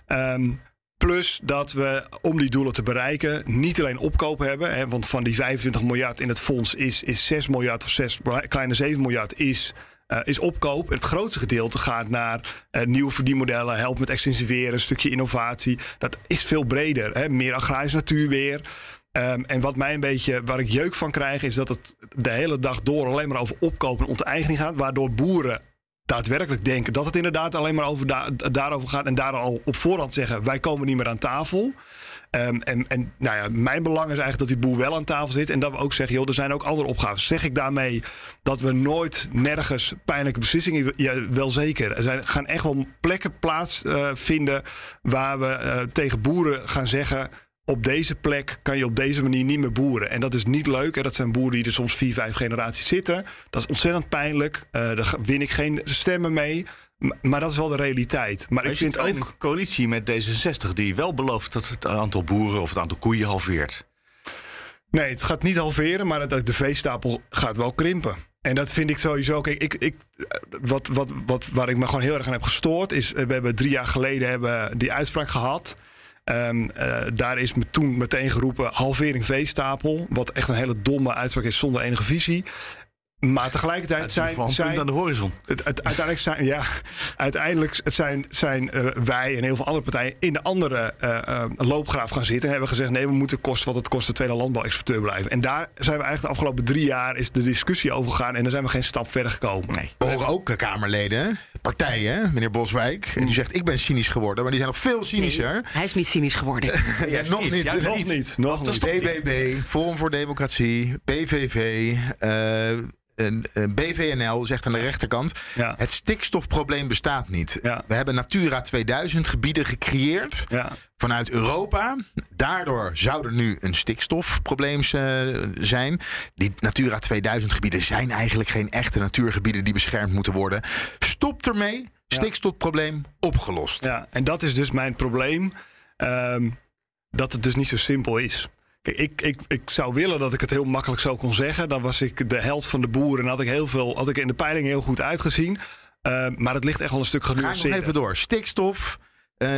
Ehm, Plus dat we om die doelen te bereiken niet alleen opkoop hebben. Hè, want van die 25 miljard in het fonds is, is 6 miljard of 6, kleine 7 miljard is eh, is opkoop. Het grootste gedeelte gaat naar eh, nieuwe verdienmodellen, help met extensiveren, een stukje innovatie. Dat is veel breder. Hè? Meer agrarisch natuurbeheer. Ehm, en wat mij een beetje, waar ik jeuk van krijg, is dat het de hele dag door alleen maar over opkoop en onteigening gaat. Waardoor boeren daadwerkelijk denken dat het inderdaad alleen maar over da- daarover gaat. En daar al op voorhand zeggen: wij komen niet meer aan tafel. Ehm, en en nou ja, mijn belang is eigenlijk dat die boer wel aan tafel zit. En dat we ook zeggen: joh, er zijn ook andere opgaven. Zeg ik daarmee dat we nooit nergens pijnlijke beslissingen. Wel zeker. Er zijn, gaan echt wel plekken plaatsvinden vinden waar we eh, tegen boeren gaan zeggen op deze plek kan je op deze manier niet meer boeren. En dat is niet leuk. Hè? Dat zijn boeren die er soms vier, vijf generaties zitten. Dat is ontzettend pijnlijk. Eh, daar win ik geen stemmen mee. Maar dat is wel de realiteit. Maar Maar ik vind ook een coalitie met D66 die wel belooft dat het aantal boeren of het aantal koeien halveert. Nee, het gaat niet halveren, maar de veestapel gaat wel krimpen. En dat vind ik sowieso. Kijk, ik, ik, wat, wat, wat, waar ik me gewoon heel erg aan heb gestoord, is. eh, We hebben drie jaar geleden hebben die uitspraak gehad. Ehm, eh, daar is me toen meteen geroepen halvering veestapel. Wat echt een hele domme uitspraak is zonder enige visie. Maar tegelijkertijd zijn, punt zijn aan de horizon. Het, het- uiteindelijk zijn, ja, uiteindelijk zijn, zijn eh, wij en heel veel andere partijen in de andere eh, eh, loopgraaf gaan zitten. En hebben gezegd: nee, we moeten kosten wat het kost de tweede landbouwexporteur blijven. En daar zijn we eigenlijk de afgelopen drie jaar is de discussie over gegaan. En daar zijn we geen stap verder gekomen. Nee. We horen ook Kamerleden, partijen, meneer Boswijk. En die zegt, ik ben cynisch geworden. Maar die zijn nog veel cynischer. Hij is niet cynisch geworden. Ja, nog niet. Nog niet. Nog niet. BBB, Forum voor Democratie, PVV, BVNL zegt aan de rechterkant... het stikstofprobleem bestaat niet. We hebben Natura 2000 gebieden gecreëerd vanuit Europa. Daardoor zou er nu een stikstofprobleem eh, zijn. Die Natura 2000 gebieden zijn eigenlijk geen echte natuurgebieden... die beschermd moeten worden. Stop ermee, stikstofprobleem opgelost. Ja, en dat is dus mijn probleem. ehm, dat het dus niet zo simpel is. Ik, ik, ik zou willen dat ik het heel makkelijk zo kon zeggen. Dan was ik de held van de boeren en had ik, heel veel, had ik in de peiling heel goed uitgezien. Ehm, maar het ligt echt wel een stuk Ga ik genuanceerd. nog even door. Stikstof. eh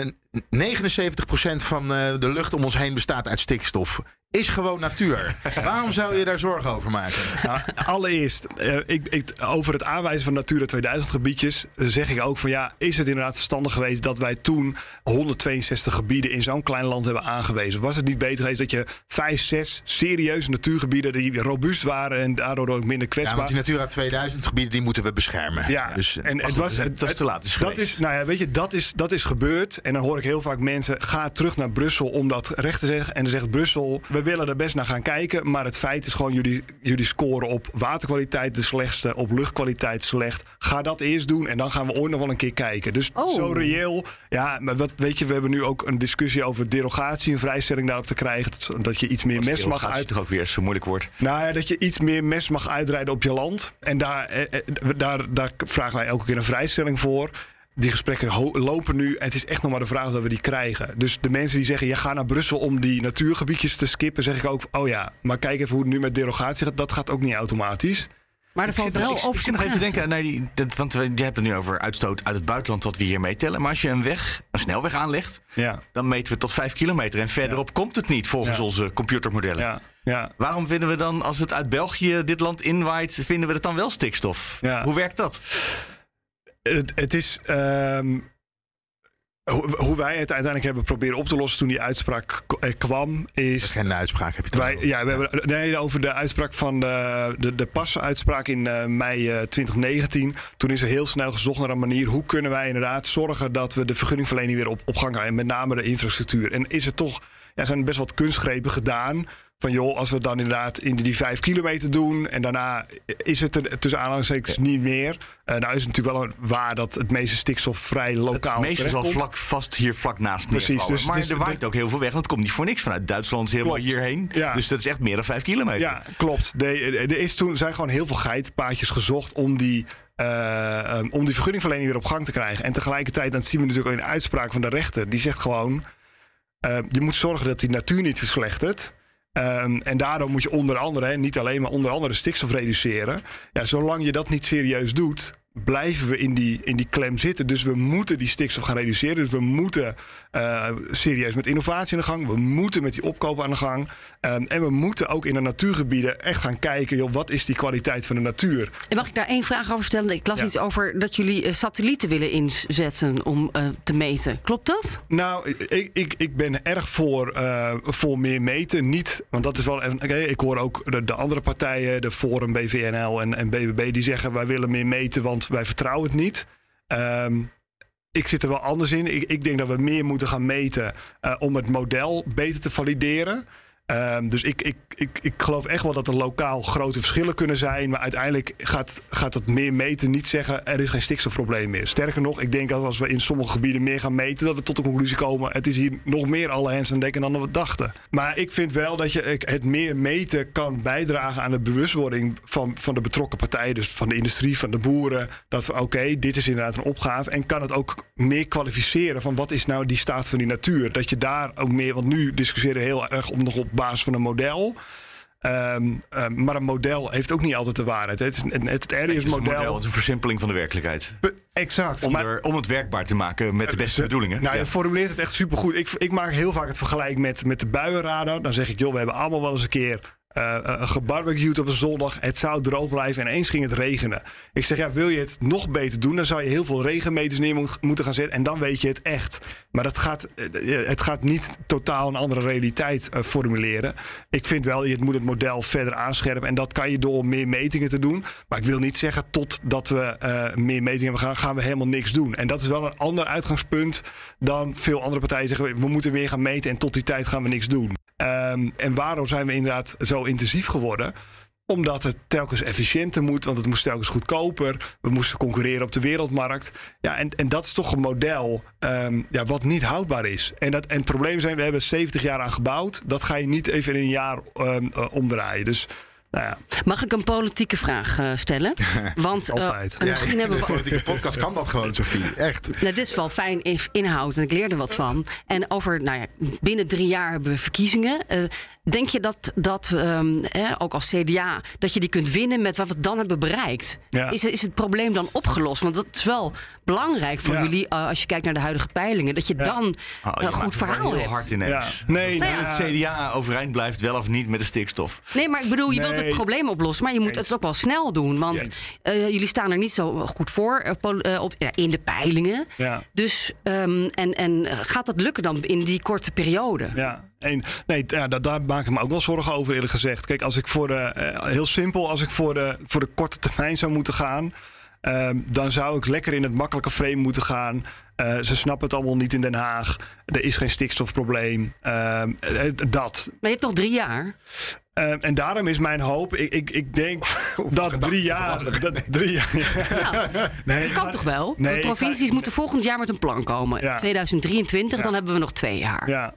79% van eh, de lucht om ons heen bestaat uit stikstof. Is gewoon natuur. Waarom zou je daar zorgen over maken? Nou, allereerst, eh, ik, ik, over het aanwijzen van Natura 2000 gebiedjes eh, zeg ik ook van ja, is het inderdaad verstandig geweest dat wij toen 162 gebieden in zo'n klein land hebben aangewezen? Was het niet beter geweest dat je vijf, zes serieuze natuurgebieden die robuust waren en daardoor ook minder Ja, kwetsbaar want die Natura 2000 gebieden die moeten we beschermen. Ja, dus, en het goed, was, het, dat is te laat. Is dat is, nou ja, weet je, dat is, dat is gebeurd. En dan hoor ik heel vaak mensen: ga terug naar Brussel om dat recht te zeggen. En dan zegt Brussel: we willen er best naar gaan kijken. Maar het feit is gewoon: jullie, jullie scoren op waterkwaliteit de slechtste, op luchtkwaliteit slecht. Ga dat eerst doen en dan gaan we ooit nog wel een keer kijken. Dus Oh. zo reëel. Ja, maar wat, weet je, we hebben nu ook een discussie over derogatie, een vrijstelling daarop te krijgen. Dat, dat je iets meer mes mag uit. toch ook weer zo'n moeilijk woord. Nou ja, dat je iets meer mes mag uitrijden op je land. En daar, eh, eh, daar, daar vragen wij elke keer een vrijstelling voor. Die gesprekken lopen nu. En het is echt nog maar de vraag dat we die krijgen. Dus de mensen die zeggen: je gaat naar Brussel om die natuurgebiedjes te skippen. zeg ik ook: oh ja, maar kijk even hoe het nu met derogatie gaat. Dat gaat ook niet automatisch. Maar er valt wel ik- over Ik zit nog even te denken, naar die, dat, want we- je hebt het nu over uitstoot uit het buitenland wat we hier meetellen. Maar als je een weg, een snelweg aanlegt, Ja. dan meten we tot vijf kilometer. En verderop komt het niet volgens Ja. onze computermodellen. Ja. Ja. Waarom vinden we dan, als het uit België dit land inwaait, vinden we het dan wel stikstof? Ja. Hoe werkt dat? Het, het is. ehm, hoe, hoe wij het uiteindelijk hebben proberen op te lossen toen die uitspraak eh, kwam, is. Geen uitspraak heb je Wij, ja, we hebben nee, over de uitspraak van de, de, de pas-uitspraak in eh, mei eh, 2019. Toen is er heel snel gezocht naar een manier hoe kunnen wij inderdaad zorgen dat we de vergunningverlening weer op, op gang krijgen. En met name de infrastructuur. En is het toch, ja, zijn er best wat kunstgrepen gedaan. Van joh, als we dan inderdaad in die vijf kilometer doen en daarna is het er tussen aanhalingstekens niet meer. Eh, nou is het natuurlijk wel een- waar dat het meeste stikstof vrij lokaal Het meeste is al vlak vast hier vlak naast Precies, dus maar is- er waait ook heel veel weg, want het komt niet voor niks vanuit Duitsland helemaal Klopt. hierheen. Ja. Dus dat is echt meer dan vijf kilometer. Ja, klopt. De- Er is toen zijn gewoon heel veel geitenpaadjes gezocht om die, eh, um, om die vergunningverlening weer op gang te krijgen. En tegelijkertijd, dat zien we natuurlijk ook in de uitspraak van de rechter, die zegt gewoon: eh, je moet zorgen dat die natuur niet verslechtert. Ehm, en daardoor moet je onder andere, hè, niet alleen maar onder andere stikstof reduceren. Ja, zolang je dat niet serieus doet, blijven we in die, in die klem zitten. Dus we moeten die stikstof gaan reduceren. Dus we moeten eh, serieus met innovatie aan de gang. We moeten met die opkoop aan de gang. Ehm, en we moeten ook in de natuurgebieden echt gaan kijken... Joh, wat is die kwaliteit van de natuur? En mag ik daar één vraag over stellen? Ik las iets over dat jullie eh, satellieten willen inzetten om eh, te meten. Klopt dat? Nou, ik, ik, ik ben erg voor, voor meer meten. Niet, want dat is wel. ik hoor ook de, de andere partijen, de Forum, BVNL en, en BBB, die zeggen wij willen meer meten, want wij vertrouwen het niet. Ehm, ik zit er wel anders in. Ik, ik denk dat we meer moeten gaan meten eh, om het model beter te valideren. Ehm, dus ik, ik, ik, ik geloof echt wel dat er lokaal grote verschillen kunnen zijn. Maar uiteindelijk gaat, gaat het meer meten niet zeggen er is geen stikstofprobleem meer. Sterker nog, ik denk dat als we in sommige gebieden meer gaan meten, dat we tot de conclusie komen: het is hier nog meer alle hens aan dekken dan we dachten. Maar ik vind wel dat je het meer meten kan bijdragen aan de bewustwording van, van de betrokken partijen, dus van de industrie, van de boeren. Dat we oké, dit is inderdaad een opgave. En kan het ook meer kwalificeren van wat is nou die staat van die natuur. Dat je daar ook meer, want nu discussiëren heel erg om nog op basis van een model. Ehm, ehm, maar een model heeft ook niet altijd de waarheid. Het, is, het, het model, het is een versimpeling van de werkelijkheid. Exact. Om, maar- er, om het werkbaar te maken met de beste bedoelingen. Nou, Ja. je formuleert het echt supergoed. Ik, ik maak heel vaak het vergelijk met, met de buienradar. Dan zeg ik, joh, we hebben allemaal wel eens een keer uh, gebarbecued op een zondag. Het zou droog blijven en ineens ging het regenen. Ik zeg, ja, wil je het nog beter doen... dan zou je heel veel regenmeters neer mo- moeten gaan zetten... en dan weet je het echt. Maar dat gaat, eh, het gaat niet totaal een andere realiteit formuleren. Ik vind wel, je moet het model verder aanscherpen... en dat kan je door meer metingen te doen. Maar ik wil niet zeggen, totdat we meer metingen hebben gaan... gaan we helemaal niks doen. En dat is wel een ander uitgangspunt... dan veel andere partijen zeggen... we moeten meer gaan meten en tot die tijd gaan we niks doen. Ehm, en waarom zijn we inderdaad zo intensief geworden? Omdat het telkens efficiënter moet, want het moest telkens goedkoper. We moesten concurreren op de wereldmarkt. Ja, en, en dat is toch een model ehm, ja, wat niet houdbaar is. En, dat, en het probleem zijn, we hebben 70 jaar aan gebouwd. Dat ga je niet even in een jaar ehm, eh, omdraaien. Dus nou ja. Mag ik een politieke vraag eh, stellen? Want eh, Altijd. misschien Ja, hebben we de politieke podcast kan dat gewoon, Sofie. Echt. Nou, dit is wel fijn in- inhoud en ik leer er wat van. En over, nou ja, binnen drie jaar hebben we verkiezingen. Eh, denk je dat, dat ehm, hè, ook als CDA, dat je die kunt winnen met wat we dan hebben bereikt? Ja. Is, is het probleem dan opgelost? Want dat is wel belangrijk voor Ja. jullie, eh, als je kijkt naar de huidige peilingen, dat je dan Oh, een je maakt goed verhaal heel hebt. hard ineens. Ja. Nee, Dat ja. het CDA overeind blijft, wel of niet met de stikstof. Nee, maar ik bedoel, je wilt Nee. het probleem oplossen, maar je moet het ook wel snel doen. Want eh, jullie staan er niet zo goed voor eh, eh, op, in de peilingen. Ja. Dus, ehm, en, en eh, gaat dat lukken dan in die korte periode? Ja, en, nee, ja, da- daar maak ik me ook wel zorgen over, eerlijk gezegd. Kijk, als ik voor de, eh, heel simpel, als ik voor de, voor de korte termijn zou moeten gaan, ehm, dan zou ik lekker in het makkelijke frame moeten gaan. Eh, ze snappen het allemaal niet in Den Haag. Er is geen stikstofprobleem. Ehm, eh, dat. Maar je hebt toch drie jaar? Ehm, en daarom is mijn hoop, ik, ik, ik denk dat drie jaar. Dat, drie jaar nee, Dat kan toch wel? Nee, de provincies moeten volgend jaar met een plan komen. Ja. 2023, dan hebben we nog twee jaar. Ja.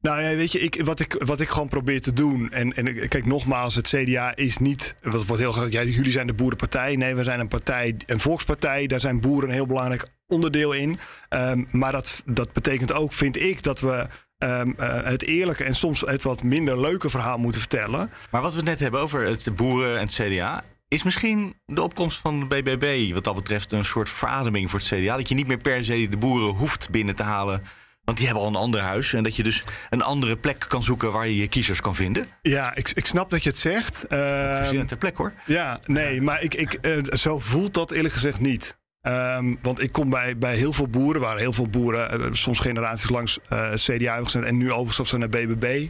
Nou ja, weet je, ik, wat, ik, wat ik gewoon probeer te doen. En, en kijk, nogmaals, het CDA is niet. Wat wordt heel graag. Ja, jullie zijn de boerenpartij. Nee, we zijn een partij, een volkspartij. Daar zijn boeren een heel belangrijk onderdeel in. Ehm, maar dat, dat betekent ook, vind ik, dat we. ehm, eh, het eerlijke en soms het wat minder leuke verhaal moeten vertellen. Maar wat we het net hebben over het boeren en het CDA... is misschien de opkomst van de BBB wat dat betreft een soort verademing voor het CDA. Dat je niet meer per se de boeren hoeft binnen te halen... Want die hebben al een ander huis. En dat je dus een andere plek kan zoeken waar je je kiezers kan vinden. Ja, ik, ik snap dat je het zegt. Verzinnend ter plek hoor. Ja, nee, maar ik, ik, eh, zo voelt dat eerlijk gezegd niet. Ehm, want ik kom bij, bij heel veel boeren, waar heel veel boeren eh, soms generaties langs eh, CDA gezet en nu overgestapt zijn naar BBB.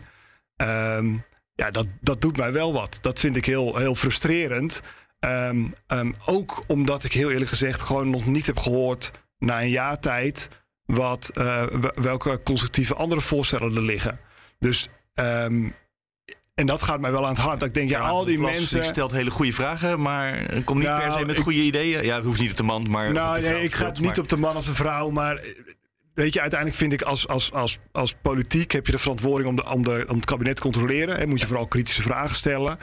Ehm, ja, dat, dat doet mij wel wat. Dat vind ik heel, heel frustrerend. Ehm, ook omdat ik heel eerlijk gezegd gewoon nog niet heb gehoord na een jaar tijd wat, eh, welke constructieve andere voorstellen er liggen. Dus ehm, en dat gaat mij wel aan het hart. Dat ik denk, ja, al die Plas, mensen. Die stelt hele goede vragen, maar komt niet Nou, per se met ik- goede ideeën. Ja, het hoeft niet op de man, maar. Nou, nee, ik ga het niet op de man als de vrouw, maar eh, weet je, uiteindelijk vind ik als, als, als, als politiek heb je de verantwoording om, de, om, de, om het kabinet te controleren. Hè, moet je vooral kritische vragen stellen.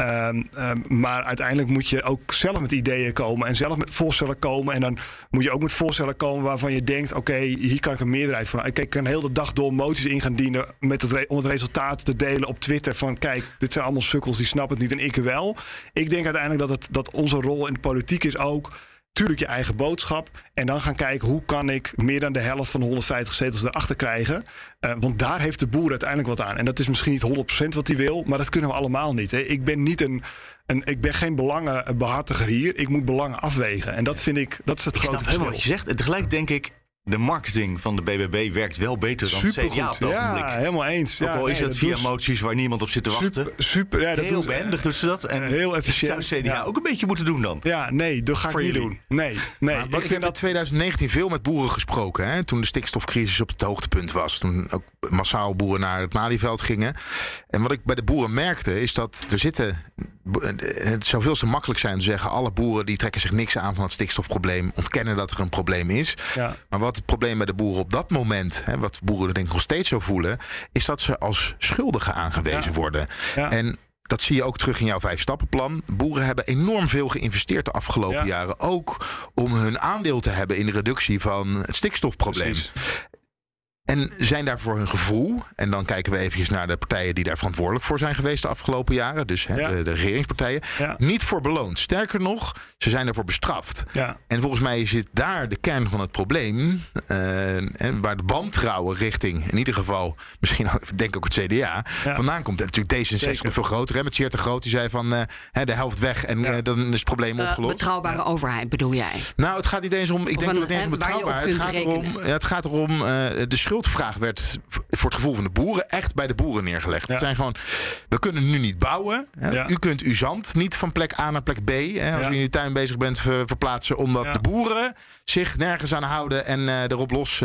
Ehm, ehm, maar uiteindelijk moet je ook zelf met ideeën komen en zelf met voorstellen komen. En dan moet je ook met voorstellen komen waarvan je denkt: oké, hier kan ik een meerderheid van. Ik kan heel de dag door moties in gaan dienen met het om het resultaat te delen op Twitter. Van kijk, dit zijn allemaal sukkels, die snappen het niet en ik wel. Ik denk uiteindelijk dat, het, dat onze rol in de politiek is ook Tuurlijk je eigen boodschap. En dan gaan kijken hoe kan ik meer dan de helft van de 150 zetels erachter krijgen. Uh, want daar heeft de boer uiteindelijk wat aan. En dat is misschien niet 100% wat hij wil, maar dat kunnen we allemaal niet. Hè. Ik ben niet een, een. Ik ben geen belangenbehartiger hier. Ik moet belangen afwegen. En dat vind ik. Dat is het ik grote snap helemaal wat je zegt. En tegelijk denk ik de marketing van de BBB werkt wel beter dan Supergoed. CDA op het ja, helemaal eens. Ook Ja, al is het via moties waar niemand op zit te wachten. Super, super ja, dat heel behendig doen ze dat. En heel efficiënt. Dat zou CDA Ja. ook een beetje moeten doen dan. Ja, nee, dat ga ik Voor niet jullie. doen. Nee, nee. Maar wat ik heb in 2019 veel met boeren gesproken. Hè, toen de stikstofcrisis op het hoogtepunt was. Toen ook massaal boeren naar het Malieveld gingen. En wat ik bij de boeren merkte is dat er zitten... Het zou veel te makkelijk zijn te zeggen... alle boeren die trekken zich niks aan van het stikstofprobleem. Ontkennen dat er een probleem is. Ja. Maar wat het probleem bij de boeren op dat moment... Hè, wat boeren denk ik nog steeds zo voelen... is dat ze als schuldigen aangewezen worden. En dat zie je ook terug in jouw vijf-stappenplan. Boeren hebben enorm veel geïnvesteerd de afgelopen jaren. Ook om hun aandeel te hebben in de reductie van het stikstofprobleem. En zijn daar voor hun gevoel, en dan kijken we eventjes naar de partijen die daar verantwoordelijk voor zijn geweest de afgelopen jaren, dus hè, de, de regeringspartijen, niet voor beloond. Sterker nog, ze zijn ervoor bestraft. Ja. En volgens mij zit daar de kern van het probleem, eh, en waar de wantrouwen richting, in ieder geval, misschien ook, denk ik ook het CDA, vandaan komt. En natuurlijk D66 Zeker. nog veel groter, hè, met Tjeerd de Groot, die zei van eh, hè, de helft weg en eh, dan is het probleem opgelost. betrouwbare overheid bedoel jij? Nou, het gaat niet eens om. Ik Of denk een- dat het niet eens om hè, waar je op betrouwbaar. Het gaat erom. ja, Het gaat erom. eh, de schuldvraag werd voor het gevoel van de boeren echt bij de boeren neergelegd. Het zijn gewoon. We kunnen nu niet bouwen. Hè. U kunt uw zand niet van plek A naar plek B. Hè, als Ja. u in de tuin bezig bent ver- verplaatsen, omdat de boeren zich nergens aan houden en eh, erop los.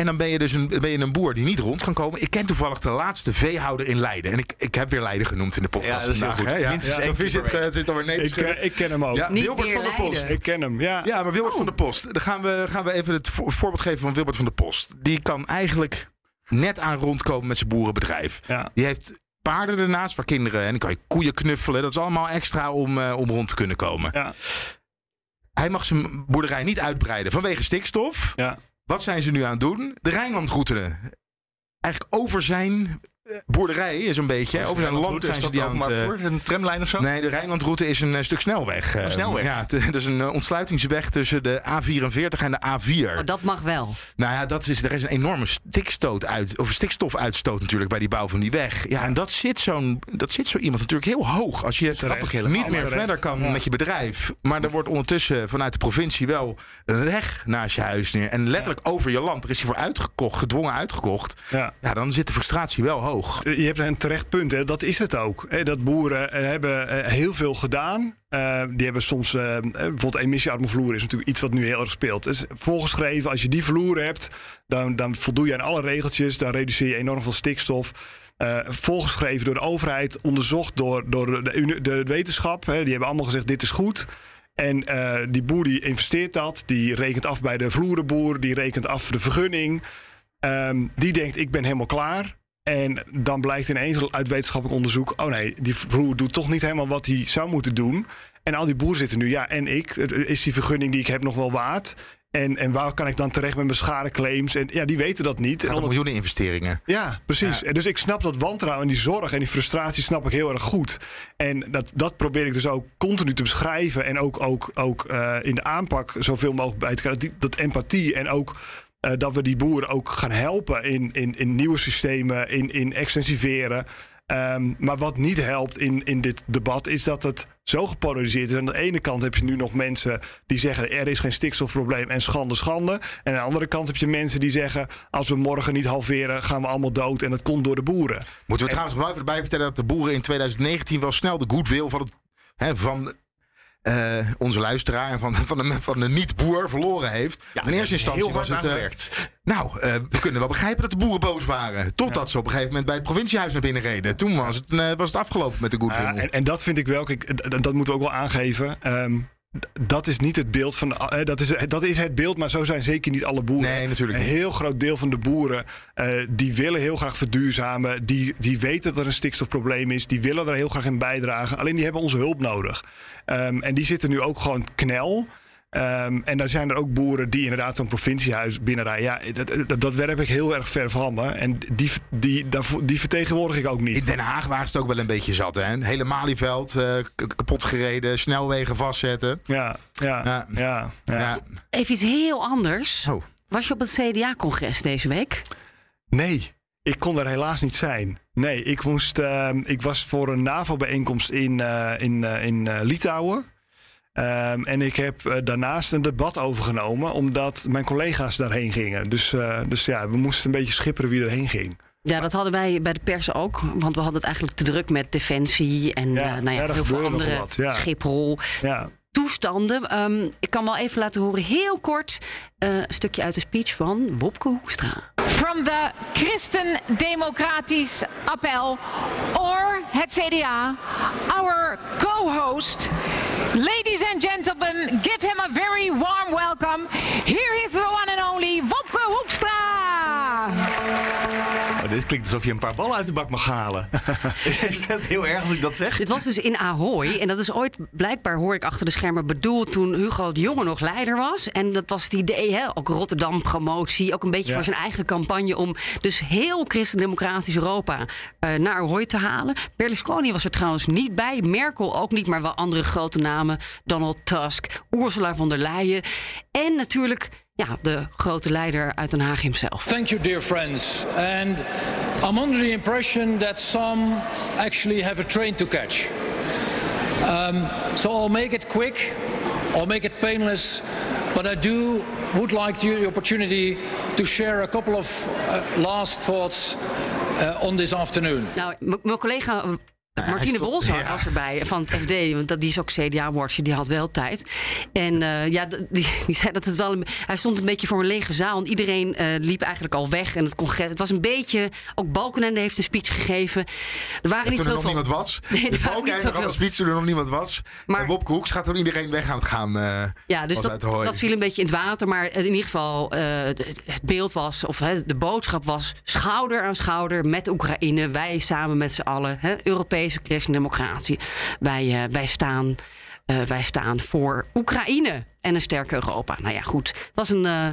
Eh, en dan ben je dus een, ben je een boer die niet rond kan komen. Ik ken toevallig de laatste veehouder in Leiden. En ik, ik heb weer Leiden genoemd in de podcast. Ja, dat is heel goed. hè. Ja, Minstens ja, één Sophie keer zit, eh, alweer nee Ik, eh, ik ken hem ook. Ja, Niet Wilbert van der Post. Leiden. Ik ken hem, ja. Ja, maar Wilbert van der Post. Dan gaan we, gaan we even het vo- voorbeeld geven van Wilbert van der Post. Die kan eigenlijk net aan rondkomen met zijn boerenbedrijf. Die heeft paarden ernaast waar kinderen... en dan kan je koeien knuffelen. Dat is allemaal extra om, eh, om rond te kunnen komen. Hij mag zijn boerderij niet uitbreiden vanwege stikstof. Wat zijn ze nu aan het doen? De Rijnlandroute. Eigenlijk over zijn boerderij is een beetje. Over zijn land zijn ze die aan het... eh, voor? Een tramlijn of zo? Nee, de Rijnlandroute is een eh, stuk snelweg. Een Eh, snelweg? Ja, het, het is een ontsluitingsweg tussen de A44 en de A4. Oh, dat mag wel. Nou ja, dat is, er is een enorme stikstoot uit, of stikstofuitstoot natuurlijk bij die bouw van die weg. Ja, en dat zit, zo'n, dat zit zo iemand natuurlijk heel hoog. Als je niet meer terecht. verder kan met je bedrijf. Maar er wordt ondertussen vanuit de provincie wel een weg naast je huis neer. En letterlijk over je land. Er is hij voor uitgekocht, gedwongen uitgekocht. Ja. Ja, dan zit de frustratie wel hoog. Je hebt een terecht punt, hè. dat is het ook. Hè. Dat boeren eh, hebben eh, heel veel gedaan. Eh, die hebben soms, eh, eh, bijvoorbeeld emissiearme vloer is natuurlijk iets wat nu heel erg speelt. Dus volgeschreven, als je die vloer hebt, dan, dan voldoe je aan alle regeltjes. Dan reduceer je enorm veel stikstof. Eh, volgeschreven door de overheid, onderzocht door, door de, de wetenschap. Hè. Die hebben allemaal gezegd, dit is goed. En eh, die boer die investeert dat, die rekent af bij de vloerenboer, die rekent af de vergunning. Ehm, die denkt, ik ben helemaal klaar. En dan blijkt ineens uit wetenschappelijk onderzoek... oh nee, die vloer doet toch niet helemaal wat hij zou moeten doen. En al die boeren zitten nu, ja, en ik? Is die vergunning die ik heb nog wel waard? En, en waar kan ik dan terecht met mijn schadeclaims? En ja, die weten dat niet. Gaat En om onder- miljoenen investeringen. ja, precies. En Dus ik snap dat wantrouwen en die zorg en die frustratie snap ik heel erg goed. En dat, dat probeer ik dus ook continu te beschrijven. En ook, ook, ook eh, in de aanpak zoveel mogelijk bij te krijgen. Die- Dat empathie en ook eh, dat we die boeren ook gaan helpen in, in, in nieuwe systemen, in, in extensiveren. Ehm, maar wat niet helpt in, in dit debat is dat het zo gepolariseerd is. Aan de ene kant heb je nu nog mensen die zeggen er is geen stikstofprobleem en schande, schande. En aan de andere kant heb je mensen die zeggen als we morgen niet halveren gaan we allemaal dood en dat komt door de boeren. Moeten we trouwens nog wel even erbij vertellen dat de boeren in 2019 wel snel de goodwill van, het, van eh, onze luisteraar van, van de, van de niet-boer verloren heeft. in eerste instantie was het. eh, nou, eh, we kunnen wel begrijpen dat de boeren boos waren. Totdat ze op een gegeven moment bij het provinciehuis naar binnen reden. Toen was het, was het afgelopen met de. Ja, en, en dat vind ik wel, kijk, dat moeten we ook wel aangeven. Ehm, dat is niet het beeld van. Dat, is, dat is het beeld, maar zo zijn zeker niet alle boeren. Nee, natuurlijk Een heel groot deel van de boeren. die willen heel graag verduurzamen. Die, die weten dat er een stikstofprobleem is. Die willen er heel graag in bijdragen. Alleen die hebben onze hulp nodig. Ehm, en die zitten nu ook gewoon knel. Ehm, en dan zijn er ook boeren die inderdaad zo'n provinciehuis binnenrijden. Ja, dat, dat, dat werp ik heel erg ver van me. En die, die, daarvoor- die vertegenwoordig ik ook niet. In Den Haag waren ze het ook wel een beetje zat. Hè? Een hele Malieveld eh, kapot gereden, snelwegen vastzetten. Ja, ja, ja. ja. Even iets heel anders. Oh. Was je op het CDA-congres deze week? Nee, ik kon er helaas niet zijn. Nee, ik, moest, ehm, ik was voor een NAVO-bijeenkomst in, eh, in, eh, in eh, Litouwen. Ehm, en ik heb daarnaast een debat overgenomen, omdat mijn collega's daarheen gingen. Dus, dus ja, we moesten een beetje schipperen wie erheen ging. Ja, dat hadden wij bij de pers ook. Want we hadden het eigenlijk te druk met defensie en eh, nou ja, ja, heel veel andere wat, ja. Schiphol. Ja. Toestanden. Ehm, ik kan wel even laten horen, heel kort, eh, een stukje uit de speech van Wopke Hoekstra. from the Christen-Democratisch Appel or het CDA, our co-host. Ladies and gentlemen, give him a very warm welcome. Here is Dit klinkt alsof je een paar ballen uit de bak mag halen. Is dat heel erg als ik dat zeg? Dit was dus in Ahoy. En dat is ooit, blijkbaar hoor ik achter de schermen bedoeld toen Hugo de Jonge nog leider was. En dat was het idee, hè, ook Rotterdam-promotie. Ook een beetje Ja. voor zijn eigen campagne om dus heel christendemocratisch Europa eh, naar Ahoy te halen. Berlusconi was er trouwens niet bij. Merkel ook niet, maar wel andere grote namen. Donald Tusk, Ursula von der Leyen. En natuurlijk ja, de grote leider uit Den Haag himself. Thank you, dear friends. And I'm under the impression that some actually have a train to catch. Um, so I'll make it quick, I'll make it painless, but I do would like the, opportunity to share a couple of uh, last thoughts uh, on this afternoon. Nou, mijn collega eh, Martine stond- ja. was erbij van het FD, want dat, die is ook CDA-watcher, die had wel tijd. En eh, ja, die, die zei dat het wel. Een, hij stond een beetje voor een lege zaal en iedereen eh, liep eigenlijk al weg. En het congres, het was een beetje. Ook Balkenende heeft een speech gegeven. Er waren En niet toen er nog niemand was. Nee, er de waren Balk niet heeft nog al een speech toen er nog niemand was. Maar- en Wopke Hoeks gaat toen iedereen weg aan het gaan. eh, Ja, dus dat, dat viel een beetje in het water. Maar in ieder geval, het beeld was, of de boodschap was... schouder aan schouder met Oekraïne. Wij samen met z'n allen. Hè, Christendemocratie. Wij, eh, wij, staan, eh, wij staan voor Oekraïne en een sterke Europa. Nou ja, goed. Het was een eh,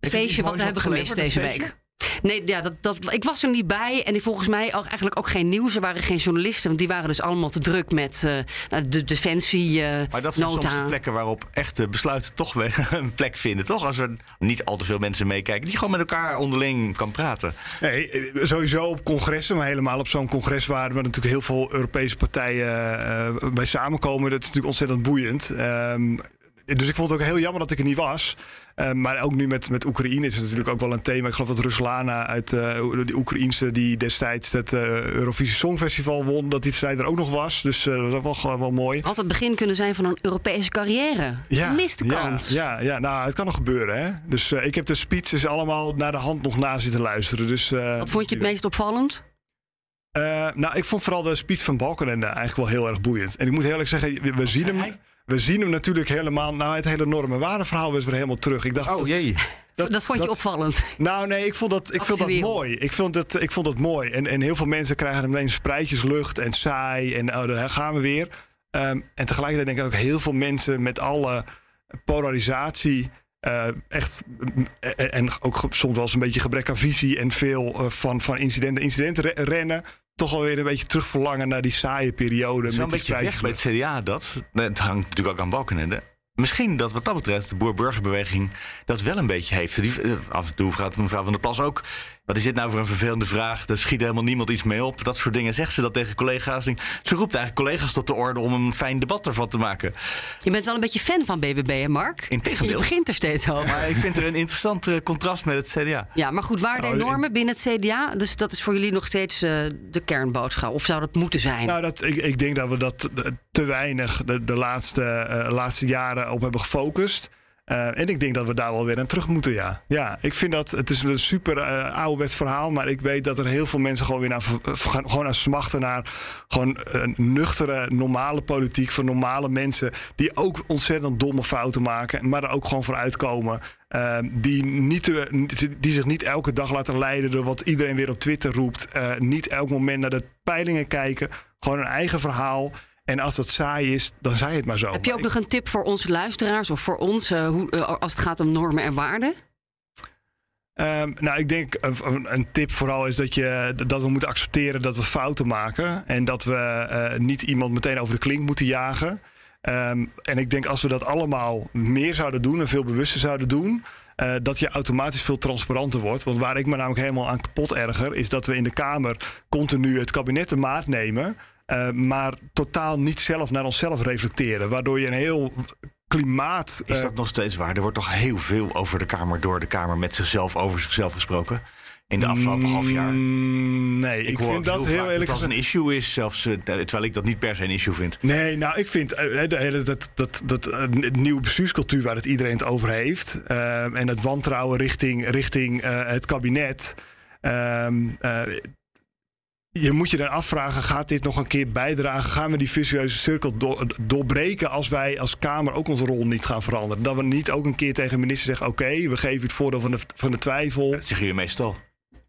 feestje wat we hebben gemist deze week. Nee, ja, dat, dat, ik was er niet bij. En volgens mij ook, eigenlijk ook geen nieuws. Er waren geen journalisten. Want die waren dus allemaal te druk met eh, nou, de defensie eh Maar dat zijn nota. soms de plekken waarop echte besluiten toch weer een plek vinden. Toch? Als er niet al te veel mensen meekijken. Die gewoon met elkaar onderling kan praten. Nee, eh, sowieso op congressen, maar helemaal op zo'n congres waar we natuurlijk heel veel Europese partijen eh, bij samenkomen. Dat is natuurlijk ontzettend boeiend. Ehm, dus ik vond het ook heel jammer dat ik er niet was. Ehm, maar ook nu met, met Oekraïne is het natuurlijk ook wel een thema. Ik geloof dat Ruslana uit eh de Oekraïnse die destijds het eh, Eurovisie Songfestival won, dat die zij er ook nog was. Dus eh, dat was wel, gewoon wel mooi. Had het begin kunnen zijn van een Europese carrière. Miste ja, kans. Ja, ja, nou, het kan nog gebeuren. Hè? Dus eh, ik heb de speeches allemaal naar de hand nog na zitten luisteren. Dus, eh, Wat vond je het meest opvallend? Eh, nou, ik vond vooral de speech van Balkenende eigenlijk wel heel erg boeiend. En ik moet heel eerlijk zeggen, we, we zien hem... We zien hem natuurlijk helemaal... Nou, het hele normen waardeverhaal was weer helemaal terug. Ik dacht, Oh, dat, jee. Dat, vond je opvallend. Nou, nee, ik vond dat, ik vond dat mooi. Ik vond dat, ik vond dat mooi. En, en heel veel mensen krijgen ineens spreidjes lucht en saai. En oh, daar gaan we weer. Ehm, en tegelijkertijd denk ik ook heel veel mensen met alle polarisatie. Eh, echt, mm, en, ook soms wel eens een beetje gebrek aan visie en veel eh, van, van incidenten, incidenten re- rennen. Toch alweer een beetje terug verlangen naar die saaie periode. Het is wel met een die beetje weg bij het CDA dat. Het hangt natuurlijk ook aan Balkenende. Misschien dat wat dat betreft de boer-burgerbeweging dat wel een beetje heeft. Die, eh, af en toe vraagt mevrouw van der Plas ook... wat is dit nou voor een vervelende vraag? Daar schiet helemaal niemand iets mee op. Dat soort dingen zegt ze dat tegen collega's. En Ze roept eigenlijk collega's tot de orde om een fijn debat ervan te maken. Je bent wel een beetje fan van BBB, hè Mark? Integendeel. Je begint er steeds over. Maar ik vind er een interessant eh, contrast met het CDA. Ja, maar goed, waarden en Nou, normen binnen het CDA. Dus dat is voor jullie nog steeds eh, de kernboodschap. Of zou dat moeten zijn? Nou, dat, ik, ik denk dat we dat eh, te weinig de, de laatste, laatste jaren op hebben gefocust. Eh, en ik denk dat we daar wel weer aan terug moeten, ja. Ja, ik vind dat, het is een super uh, ouderwets verhaal... maar ik weet dat er heel veel mensen gewoon weer naar, gewoon naar smachten... naar gewoon een nuchtere, normale politiek van normale mensen... die ook ontzettend domme fouten maken... maar er ook gewoon voor uitkomen... Uh, die, niet die zich niet elke dag laten leiden door wat iedereen weer op Twitter roept. Niet elk moment naar de peilingen kijken. Gewoon een eigen verhaal. En als dat saai is, dan zei het maar zo. Heb je ook nog een tip voor onze luisteraars of voor ons eh, hoe, eh, als het gaat om normen en waarden? Ehm, nou, ik denk een, een- tip vooral is dat, je, dat we moeten accepteren dat we fouten maken. En dat we eh, niet iemand meteen over de klink moeten jagen. Ehm, en ik denk als we dat allemaal meer zouden doen en veel bewuster zouden doen. dat je automatisch veel transparanter wordt. Want waar ik me namelijk helemaal aan kapot erger, is dat we in de Kamer continu het kabinet de maat nemen. Eh, maar totaal niet zelf naar onszelf reflecteren. Waardoor je een heel klimaat. Is eh, dat nog steeds waar? Er wordt toch heel veel over de Kamer, door de Kamer met zichzelf, over zichzelf gesproken? In de afgelopen half jaar. Mm, nee, ik, vind dat heel eerlijk dat dat een gezegd. issue is, zelfs, eh, terwijl ik dat niet per se een issue vind. Nee, nou, ik vind de hele- dat, dat, dat, nieuwe bestuurscultuur waar het iedereen het over heeft. en het wantrouwen richting, richting het kabinet. ehm, eh, je moet je dan afvragen, gaat dit nog een keer bijdragen? Gaan we die visueuze cirkel door- doorbreken als wij als Kamer ook onze rol niet gaan veranderen? Dat we niet ook een keer tegen de minister zeggen, oké, we geven het voordeel van de, van de twijfel. Dat zeggen jullie meestal.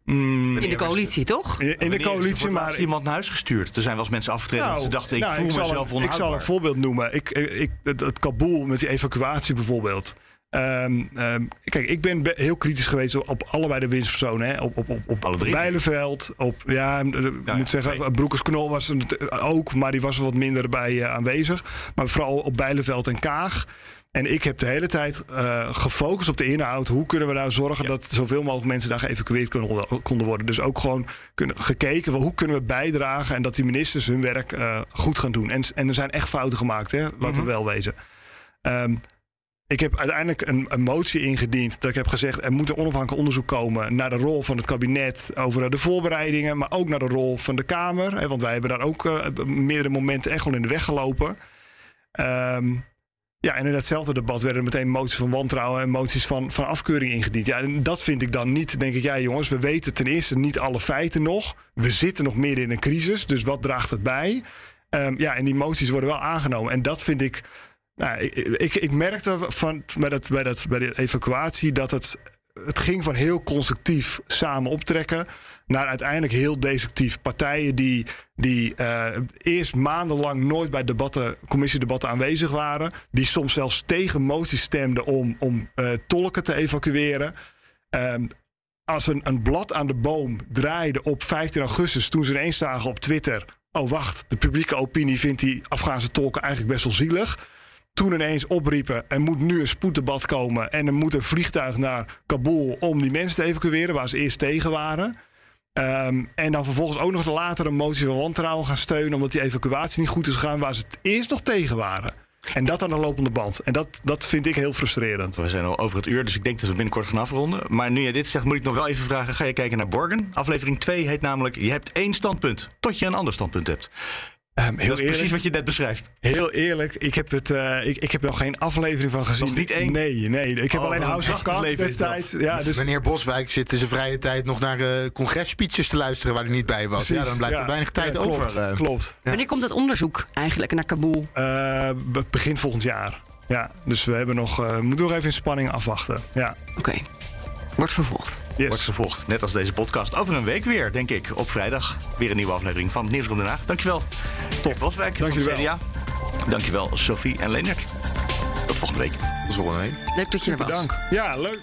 Mm, In de coalitie, toch? in, in de coalitie, maar... iemand naar huis gestuurd. Er zijn wel eens mensen afgetreden dat ze dachten, ik nou, voel mezelf een, Ik zal onhoudbaar. een voorbeeld noemen. Ik, ik, het, het Kabul met die evacuatie bijvoorbeeld. Ehm, ehm, kijk, ik ben be- heel kritisch geweest op allebei de winstpersonen. Hè. Op, op, op, op Alle drie. Bijleveld, op, ja, ik moet zeggen, Broekers-Knol was het ook, maar die was er wat minder bij eh, aanwezig. Maar vooral op Bijleveld en Kaag. En ik heb de hele tijd eh, gefocust op de inhoud. Hoe kunnen we nou zorgen dat zoveel mogelijk mensen daar geëvacueerd konden, konden worden? Dus ook gewoon kunnen, gekeken, wel, hoe kunnen we bijdragen en dat die ministers hun werk eh, goed gaan doen. En, en er zijn echt fouten gemaakt, hè? laten we wel wezen. Ehm, ik heb uiteindelijk een, een motie ingediend. Dat ik heb gezegd: er moet een onafhankelijk onderzoek komen naar de rol van het kabinet over de voorbereidingen. Maar ook naar de rol van de Kamer. Hè, want wij hebben daar ook eh, meerdere momenten echt wel in de weg gelopen. Ehm, ja, en in datzelfde debat werden meteen moties van wantrouwen en moties van, van afkeuring ingediend. Ja, en dat vind ik dan niet. Denk ik, ja, jongens, we weten ten eerste niet alle feiten nog. We zitten nog meer in een crisis, dus wat draagt het bij? Ehm, ja, en die moties worden wel aangenomen. En dat vind ik. Nou, ik, ik, merkte van, bij, dat, bij, dat, bij de evacuatie dat het, het ging van heel constructief samen optrekken naar uiteindelijk heel destructief. Partijen die, die eh, eerst maandenlang nooit bij debatten, commissiedebatten aanwezig waren, die soms zelfs tegen moties stemden om, om eh, tolken te evacueren. Ehm, als een, een blad aan de boom draaide op 15 augustus, toen ze ineens zagen op Twitter: oh wacht, de publieke opinie vindt die Afghaanse tolken eigenlijk best wel zielig. Toen ineens opriepen: er moet nu een spoeddebat komen en er moet een vliegtuig naar Kabul om die mensen te evacueren, waar ze eerst tegen waren. Ehm, en dan vervolgens ook nog later een motie van wantrouwen gaan steunen, omdat die evacuatie niet goed is gegaan, waar ze het eerst nog tegen waren. En dat aan de lopende band. En dat, dat vind ik heel frustrerend. We zijn al over het uur, dus ik denk dat we binnenkort gaan afronden. Maar nu je dit zegt, moet ik nog wel even vragen: ga je kijken naar Borgen? Aflevering 2 heet namelijk: Je hebt één standpunt, tot je een ander standpunt hebt. Heel dat is precies wat je net beschrijft. Heel eerlijk, ik heb, het, eh, ik, ik heb nog geen aflevering van gezien. Nog niet één? Nee, nee. Ik heb Oh, alleen House of Cards destijds. Ja, dus, Meneer Boswijk zit in zijn vrije tijd nog naar eh congresspeeches te luisteren waar hij niet bij was. ja, dan blijft ja. er weinig tijd Ja, klopt, over. eh. klopt. Wanneer komt dat onderzoek eigenlijk naar Kabul? Eh, be- begin volgend jaar. Ja, dus we hebben nog, eh, moeten nog even in spanning afwachten. Ja. Oké. Wordt vervolgd. Wordt vervolgd, net als deze podcast. Over een week weer, denk ik, op vrijdag. Weer een nieuwe aflevering van het Nieuwsroom Den Haag. Dankjewel, Top Boswijk van het. CDA. Dankjewel, Sophie en Leonard. Tot volgende week. Dat is wel een Leuk dat je er was. Dank. Ja, leuk.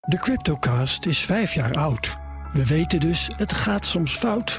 De Cryptocast is vijf jaar oud. We weten dus, het gaat soms fout.